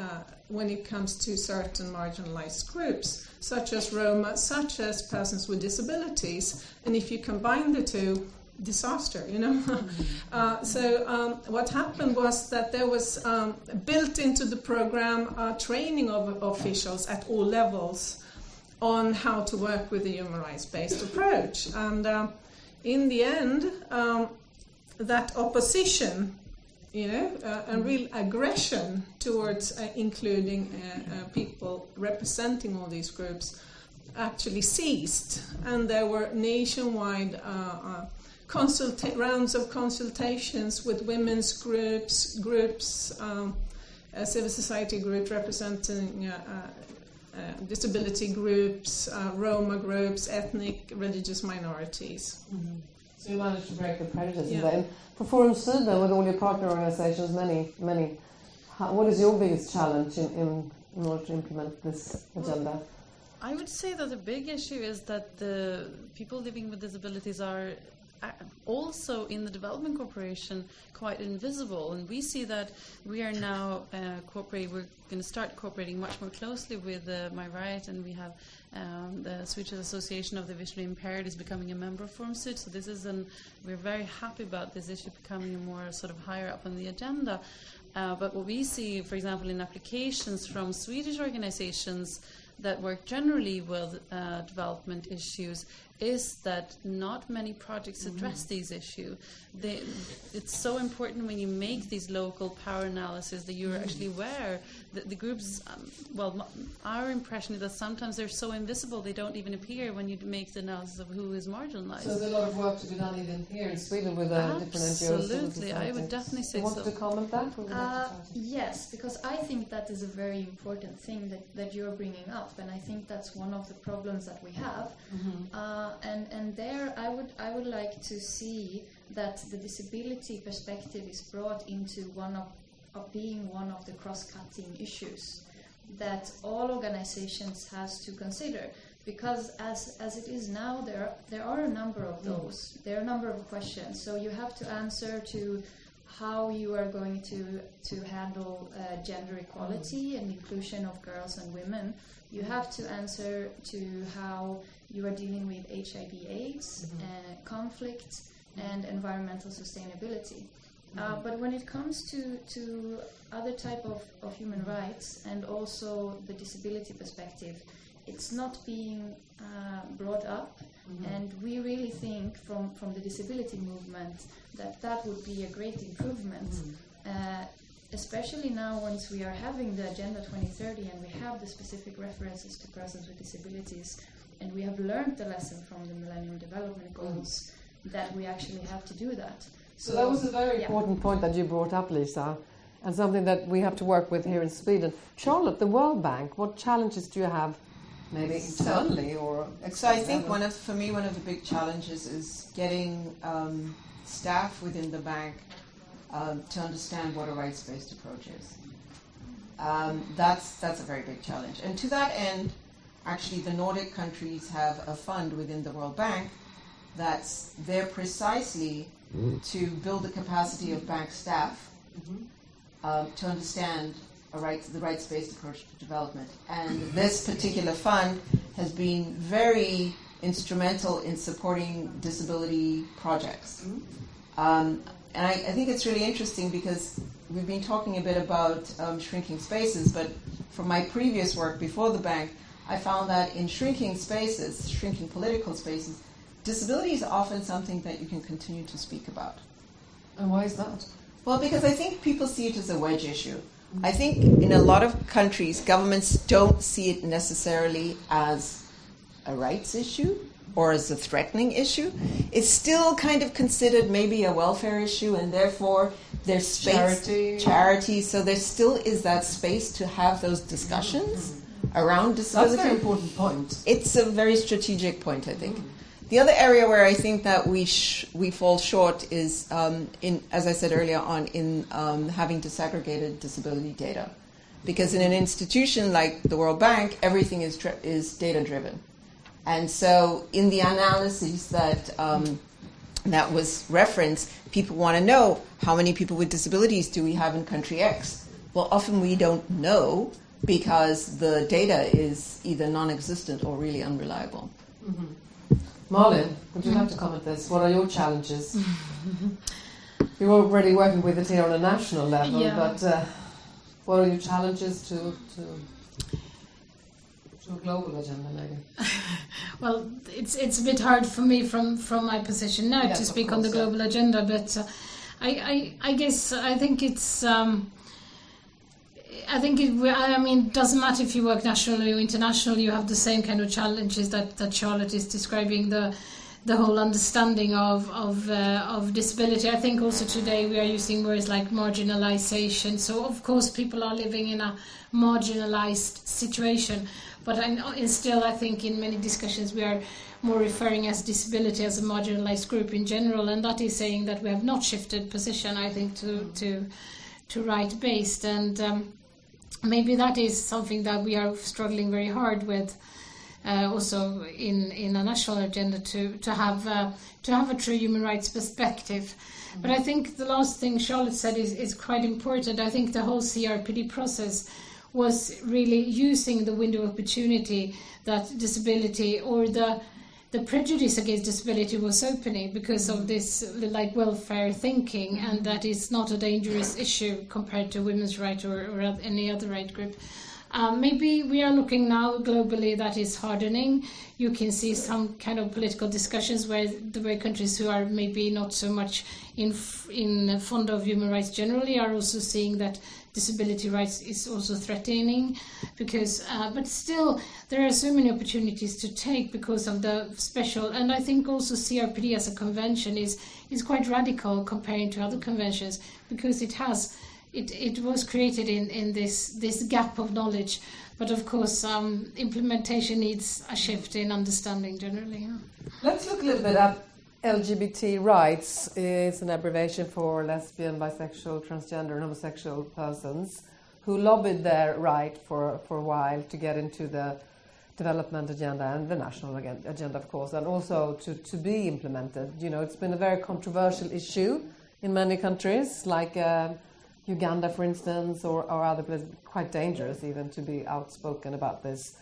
when it comes to certain marginalized groups, such as Roma, such as persons with disabilities. And if you combine the two, disaster, you know. [laughs] uh, so um, what happened was that there was um, built into the program uh, training of officials at all levels on how to work with a human rights-based approach, and uh, in the end, um, that opposition. You know, uh, and real aggression towards uh, including uh, people representing all these groups actually ceased, and there were nationwide consulta- rounds of consultations with women's groups, groups, um, civil society groups representing uh, uh, disability groups, uh, Roma groups, ethnic, religious minorities. Mm-hmm. So you managed to break the prejudice yeah. then. For Forum Sweden, with all your partner organizations, many, many, how, what is your biggest challenge in, in, in order to implement this agenda? I would say that the big issue is that the people living with disabilities are also in the development cooperation quite invisible. And we see that we are now uh, cooperating we're going to start cooperating much more closely with uh, MyRight and we have um, the Swedish Association of the Visually Impaired is becoming a member of Forum Syd so this is an we're very happy about this issue becoming more sort of higher up on the agenda. Uh, but what we see for example in applications from Swedish organizations that work generally with uh, development issues is that not many projects address mm. these issues. it's so important when you make these local power analyses that you're mm. actually aware that the groups, um, well, our impression is that sometimes they're so invisible they don't even appear when you make the analysis of who is marginalized. So there's a lot of work to be done even here in Sweden with uh, different NGOs. Absolutely, I would definitely say you want so. to comment that? Uh, yes, because I think that is a very important thing that, that you're bringing up, and I think that's one of the problems that we have. Mm-hmm. Uh, and and there, I would I would like to see that the disability perspective is brought into one of, of being one of the cross-cutting issues that all organizations has to consider. Because as as it is now there there are a number of mm. those. There are a number of questions. So you have to answer to how you are going to to handle uh, gender equality and inclusion of girls and women. You have to answer to how you are dealing with HIV AIDS, mm-hmm. uh, conflict, and environmental sustainability. Uh, but when it comes to, to other type of, of human rights and also the disability perspective, it's not being uh, brought up. Mm-hmm. And we really think from, from the disability movement that that would be a great improvement. Mm-hmm. Uh, especially now once we are having the Agenda 2030 and we have the specific references to persons with disabilities and we have learned the lesson from the Millennium Development Goals mm. that we actually have to do that. So, so that was a very yeah. important point that you brought up, Lisa, and something that we have to work with here in Sweden. Charlotte, the World Bank, what challenges do you have maybe internally or so i think one of for me one of the big challenges is getting um, staff within the bank um, to understand what a rights-based approach is um, that's that's a very big challenge and to that end actually the nordic countries have a fund within the world bank that's there precisely mm. to build the capacity of bank staff mm-hmm. Um, to understand rights, the rights-based approach to development. And this particular fund has been very instrumental in supporting disability projects. Um, and I, I, think it's really interesting because we've been talking a bit about um, shrinking spaces, but from my previous work before the bank, I found that in shrinking spaces, shrinking political spaces, disability is often something that you can continue to speak about. And why is that? Well, because I think people see it as a wedge issue. I think in a lot of countries, governments don't see it necessarily as a rights issue or as a threatening issue. It's still kind of considered maybe a welfare issue, and therefore there's space, charity. charity. So there still is that space to have those discussions mm-hmm. Around disability. That's a very important point. It's a very strategic point, I think. Mm-hmm. The other area where I think that we sh- we fall short is, um, in as I said earlier on, in um, having disaggregated disability data, because in an institution like the World Bank, everything is tri- is data driven, and so in the analyses that um, that was referenced, people want to know how many people with disabilities do we have in country X. Well, often we don't know because the data is either non-existent or really unreliable. Mm-hmm. Malin, would you like to comment this? What are your challenges? [laughs] You're already working with it here on a national level, yeah. but uh, what are your challenges to, to to a global agenda, maybe? [laughs] well, it's it's a bit hard for me from from my position now yes, to speak course, on the global yeah. agenda, but uh, I, I I guess I think it's. Um, I think it, I mean, doesn't matter if you work nationally or internationally, you have the same kind of challenges that, that Charlotte is describing the the whole understanding of of, uh, of disability. I think also today we are using words like marginalization. So of course people are living in a marginalized situation, but I, still I think in many discussions we are more referring as disability as a marginalized group in general, and that is saying that we have not shifted position. I think to to to right based and. Um, maybe that is something that we are struggling very hard with. Uh, also in, in a national agenda to to have uh, to have a true human rights perspective. Mm-hmm. But I think the last thing Charlotte said is, is quite important. I think the whole CRPD process was really using the window of opportunity that disability or the the prejudice against disability was opening because of this like welfare thinking and that is not a dangerous issue compared to women's rights or, or any other right group. Um, maybe we are looking now globally that is hardening. You can see some kind of political discussions where the way countries who are maybe not so much in in fond of human rights generally are also seeing that disability rights is also threatening because uh, but still there are so many opportunities to take because of the special and I think also CRPD as a convention is is quite radical comparing to other conventions because it has it, it was created in, in this this gap of knowledge but of course um, implementation needs a shift in understanding generally. Let's look a little bit at LGBT rights is an abbreviation for lesbian, bisexual, transgender, and homosexual persons who lobbied their right for, for a while to get into the development agenda and the national agenda, of course, and also to, to be implemented. You know, it's been a very controversial issue in many countries, like uh, Uganda, for instance, or, or other places, quite dangerous even to be outspoken about this.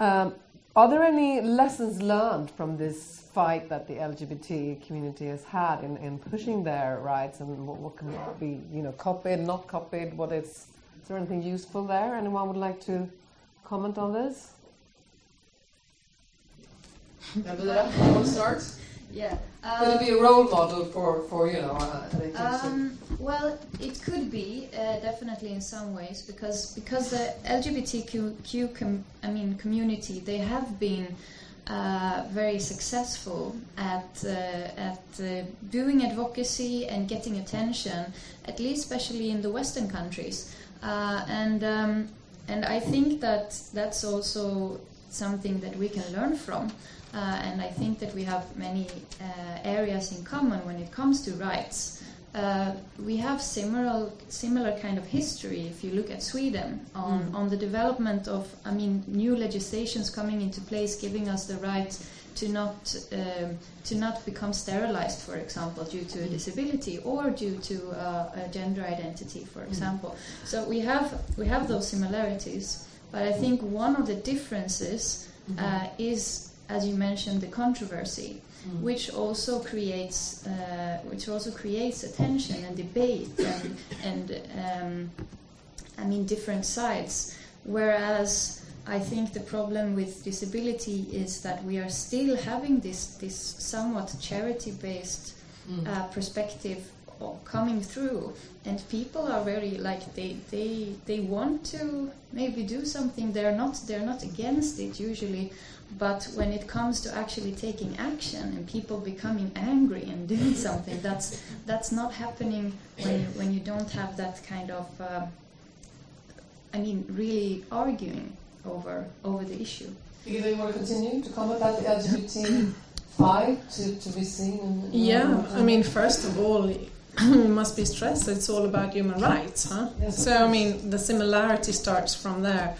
Um, are there any lessons learned from this fight that the LGBT community has had in, in pushing their rights and what, what can be you know copied, not copied? What is is there anything useful there? Anyone would like to comment on this? You want to start? Yeah. Could it be a role model for, for you know, uh, Um, well, it could be uh, definitely in some ways because because the LGBTQ com- I mean community they have been uh, very successful at uh, at uh, doing advocacy and getting attention, at least especially in the Western countries, uh, and um, and I think that that's also something that we can learn from. Uh, and I think that we have many uh, areas in common when it comes to rights. Uh, we have similar similar kind of history if you look at Sweden on, Mm. on the development of I mean new legislations coming into place giving us the right to not um, to not become sterilized for example due to a disability or due to uh, a gender identity for example so we have we have those similarities but I think one of the differences uh, is as you mentioned the controversy Mm. which also creates uh, which also creates attention and debate and and um, I mean different sides. Whereas I think the problem with disability is that we are still having this this somewhat charity based Mm. uh, perspective coming through and people are very like they they they want to maybe do something they're not they're not against it usually but when it comes to actually taking action and people becoming angry and doing something that's that's not happening when you, when you don't have that kind of uh, I mean really arguing over over the issue Do you want to continue to comment about the LGBT fight to, to be seen? In, in Yeah, I mean, first of all, it [clears throat] must be stressed that it's all about human rights, huh? Yes, so, I mean, the similarity starts from there.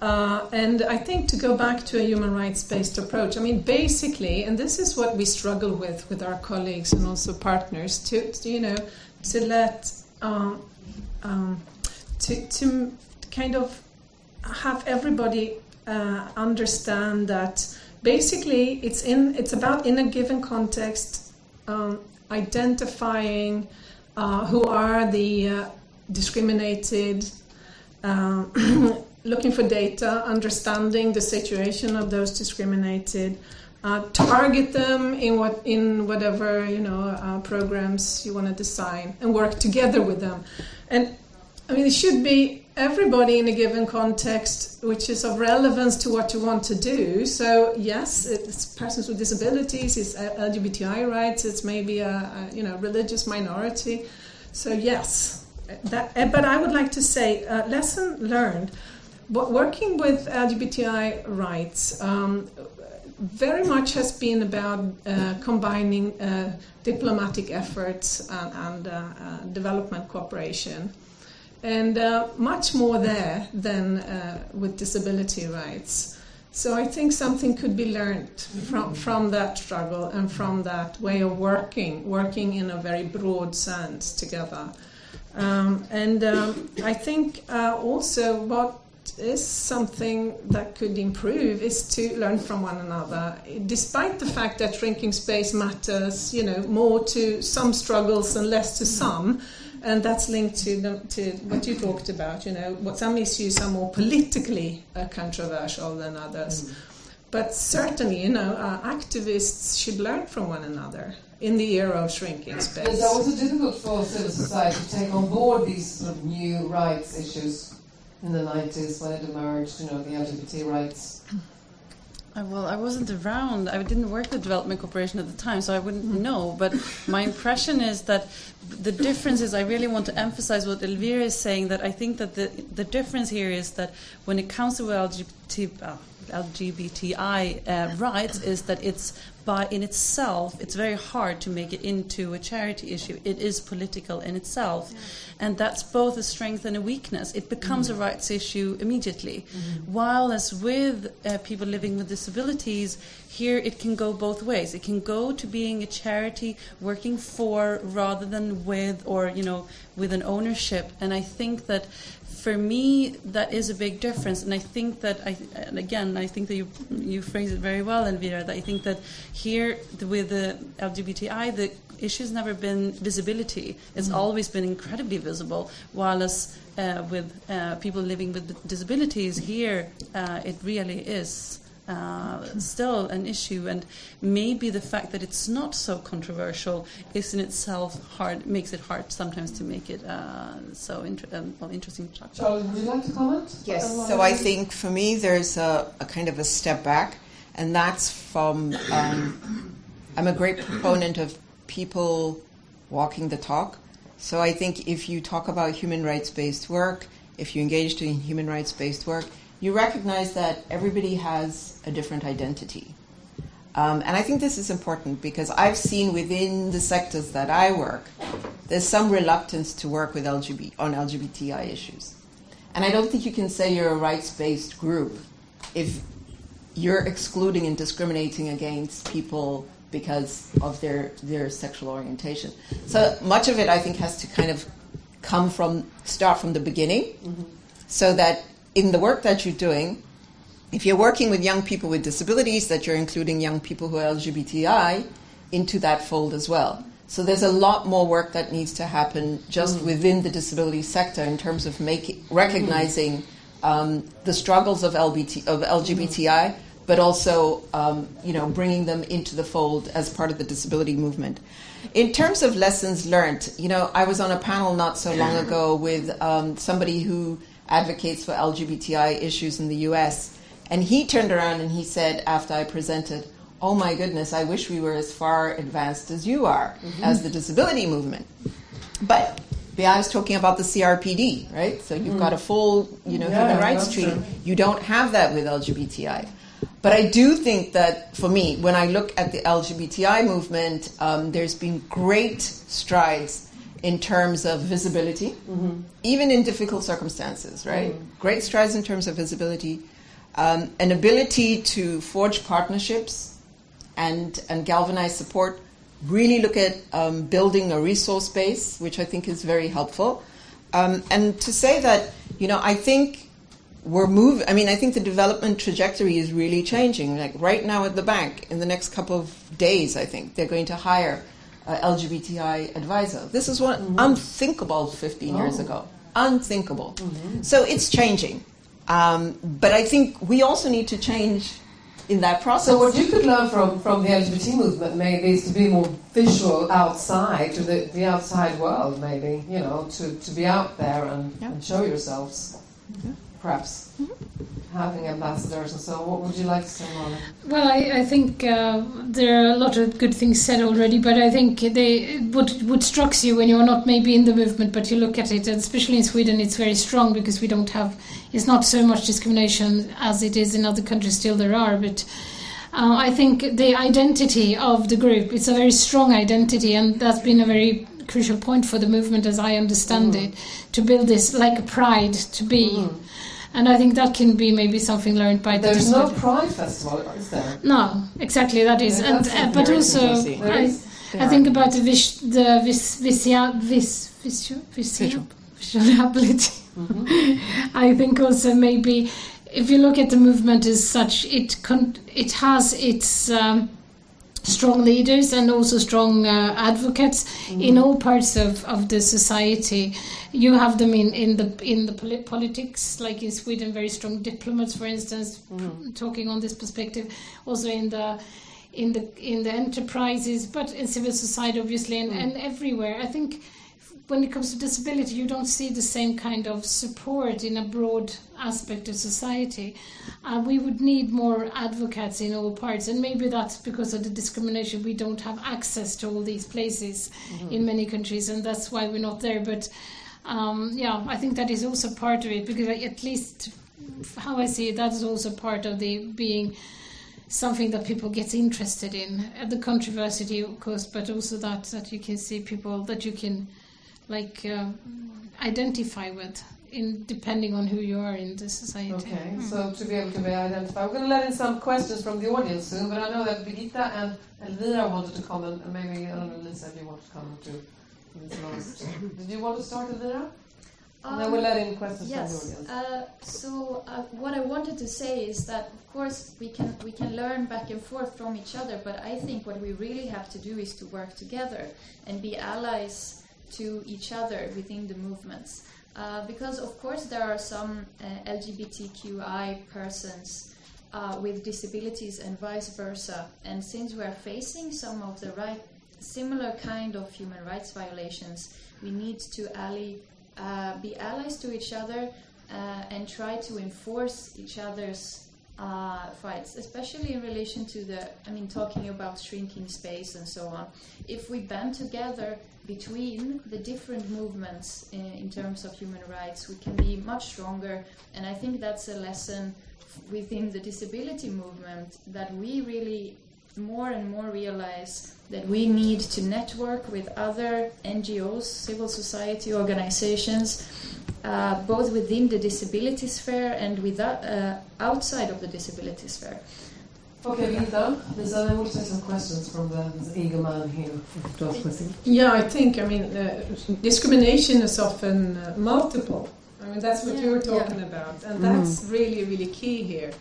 Uh, and I think to go back to a human rights based approach, I mean, basically, and this is what we struggle with with our colleagues and also partners, to, to you know, to let, um, um, to, to kind of have everybody uh, understand that basically it's in it's about in a given context um, identifying uh, who are the uh, discriminated [clears throat] um, looking for data understanding the situation of those discriminated uh, target them in what in whatever you know uh, programs you want to design and work together with them and I mean, it should be everybody in a given context which is of relevance to what you want to do. So, yes, it's persons with disabilities, it's LGBTI rights, it's maybe a, a you know religious minority. So, yes, that. But I would like to say, uh, lesson learned. Working with LGBTI rights um, very much has been about uh, combining uh, diplomatic efforts and, and uh, uh, development cooperation and uh, much more there than uh, with disability rights. So I think something could be learned from, from that struggle and from that way of working, working in a very broad sense together. Um, and um, I think also what is something that could improve is to learn from one another. Despite the fact that shrinking space matters, you know, more to some struggles and less to some, and that's linked to the, to what you talked about. You know, what some issues are more politically uh, controversial than others. But certainly, you know, uh, activists should learn from one another in the era of shrinking space. That also difficult for civil society to take on board these sort of new rights issues in the 90s when it emerged, you know, the LGBT rights? Well, I wasn't around. I didn't work with Development Cooperation at the time, so I wouldn't know. But my impression is that the difference is I really want to emphasize what Elvira is saying. That I think that the the difference here is that when it comes to LGBT, uh, LGBTI uh, rights, is that it's by in itself, it's very hard to make it into a charity issue. It is political in itself, and that's both a strength and a weakness. It becomes a rights issue immediately, while as with uh, people living with disabilities, here it can go both ways. It can go to being a charity working for rather than with or you know with an ownership. And I think that for me, that is a big difference, and I think that I, and again, I think that you you phrase it very well, Elvira. That I think that here with the LGBTI, the issue's never been visibility. It's Mhm. always been incredibly visible. While as uh, with uh, people living with disabilities, here uh, it really is. Uh, still an issue, and maybe the fact that it's not so controversial is in itself hard makes it hard sometimes to make it uh, so inter- um, well, interesting to talk about. Charlotte, would you like to comment? Yes. So I I think for me, there's a, a kind of a step back, and that's from. Um, I'm a great proponent of people walking the talk. So I think if you talk about human rights based work, if you engage in human rights based work, you recognize that everybody has a different identity. Um, and I think this is important because I've seen within the sectors that I work, there's some reluctance to work with LGBT, on LGBTI issues. And I don't think you can say you're a rights based group if you're excluding and discriminating against people because of their, their sexual orientation. So much of it, I think, has to kind of come from, start from the beginning, so that in the work that you're doing, if you're working with young people with disabilities, that you're including young people who are LGBTI into that fold as well. So there's a lot more work that needs to happen just within the disability sector in terms of making recognizing um, the struggles of, LBT, of LGBTI, but also um, you know bringing them into the fold as part of the disability movement. In terms of lessons learned, you know, I was on a panel not so long ago with um, somebody who advocates for LGBTI issues in the U.S. And he turned around and he said, after I presented, Oh my goodness, I wish we were as far advanced as you are Mhm. as the disability movement. But I was talking about the CRPD, right? So you've Mm. got a full, you know, Yeah, human rights treaty. true. You don't have that with LGBTI. But I do think that for me, when I look at the LGBTI movement, um, there's been great strides in terms of visibility, even in difficult circumstances, right? Great strides in terms of visibility, um, an ability to forge partnerships and, and galvanize support. Really look at um, building a resource base, which I think is very helpful. Um, and to say that, you know, I think we're moving. I mean, I think the development trajectory is really changing. Like right now at the bank, in the next couple of days, I think they're going to hire Uh, a LGBTI advisor. This is what mm-hmm. unthinkable 15 years Oh. ago. Unthinkable. Mm-hmm. So it's changing. Um, but I think we also need to change in that process. So what you could learn from, from the LGBT movement maybe is to be more visual outside to the, the outside world maybe, you know, to, to be out there and, and show yourselves. Perhaps having ambassadors and so. What would you like to say, Malin? Well, I, I think uh, there are a lot of good things said already, but I think they what what strikes you when you're not maybe in the movement, but you look at it, and especially in Sweden, it's very strong because we don't have it's not so much discrimination as it is in other countries. Still, there are, but. Uh, I think the identity of the group it's a very strong identity, and that's been a very crucial point for the movement, as I understand it, to build this like a pride to be. And I think that can be maybe something learned by the There's no Pride Festival, is there? no, exactly that is, Yeah, and that's uh, but very also interesting. There I, is- I there think are. about the vis, the vis, visia, vis, visio, visio, visibility. Mm-hmm. [laughs] I think also maybe if you look at the movement as such, it con- it has its um, strong leaders and also strong uh, advocates in Mhm. all parts of, of the society. You have them in, in the in the poli- politics, like in Sweden, very strong diplomats, for instance, p- talking on this perspective. Also in the in the in the enterprises, but in civil society, obviously, and, and everywhere. I think when it comes to disability, you don't see the same kind of support in a broad aspect of society. Uh, we would need more advocates in all parts, and maybe that's because of the discrimination. We don't have access to all these places Mhm. in many countries, and that's why we're not there. But um, yeah, I think that is also part of it because at least how I see it, that is also part of the being something that people get interested in. Uh, the controversy, of course, but also that that you can see people that you can like uh, identify with in depending on who you are in the society. Okay, Mm. so to be able to be identified. We're going to let in some questions from the audience soon, but I know that Birgitta and Elvira wanted to comment, and maybe, I don't know, Lisa, if you want to comment too. in [laughs] Did you want to start, Elvira? and then we'll let in questions yes. from the audience. Uh, so uh, what I wanted to say is that, of course, we can we can learn back and forth from each other, but I think what we really have to do is to work together and be allies to each other within the movements. Uh, because of course there are some uh, LGBTQI persons uh, with disabilities and vice versa, and since we are facing some of the right similar kind of human rights violations, we need to ally, uh, be allies to each other uh, and try to enforce each other's uh, fights, especially in relation to the, I mean, talking about shrinking space and so on. If we band together between the different movements in, in terms of human rights, we can be much stronger, and I think that's a lesson within the disability movement that we really more and more realize that we need to network with other NGOs, civil society organizations, uh, both within the disability sphere and without, uh, outside of the disability sphere. Okay, Lisa, there's, then we'll take some questions from the this eager man here to ask questions. Yeah, I think, I mean, uh, discrimination is often uh, multiple. I mean, that's what Yeah, you were yeah. talking about, and that's really, really key here,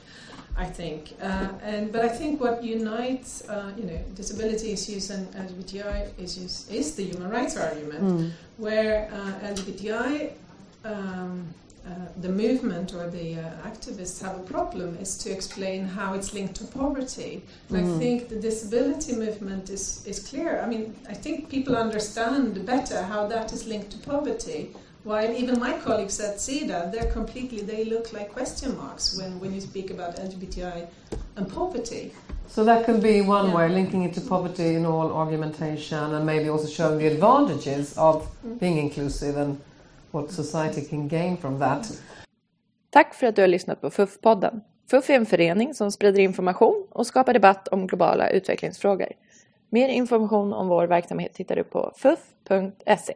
I think. Uh, and but I think what unites, uh, you know, disability issues and LGBTI issues is the human rights argument, where uh, LGBTI. Um, Uh, the movement or the uh, activists have a problem is to explain how it's linked to poverty. And I mm. think the disability movement is, is clear. I mean, I think people understand better how that is linked to poverty. While even my colleagues at SIDA, they're completely, they look like question marks when, when you speak about LGBTI and poverty. So that could be one Yeah. way, linking it to poverty in all argumentation, and maybe also showing the advantages of mm. being inclusive and what society can gain from that. Tack för att du har lyssnat på FUF-podden. FUF är en förening som sprider information och skapar debatt om globala utvecklingsfrågor. Mer information om vår verksamhet hittar du på fuf.se.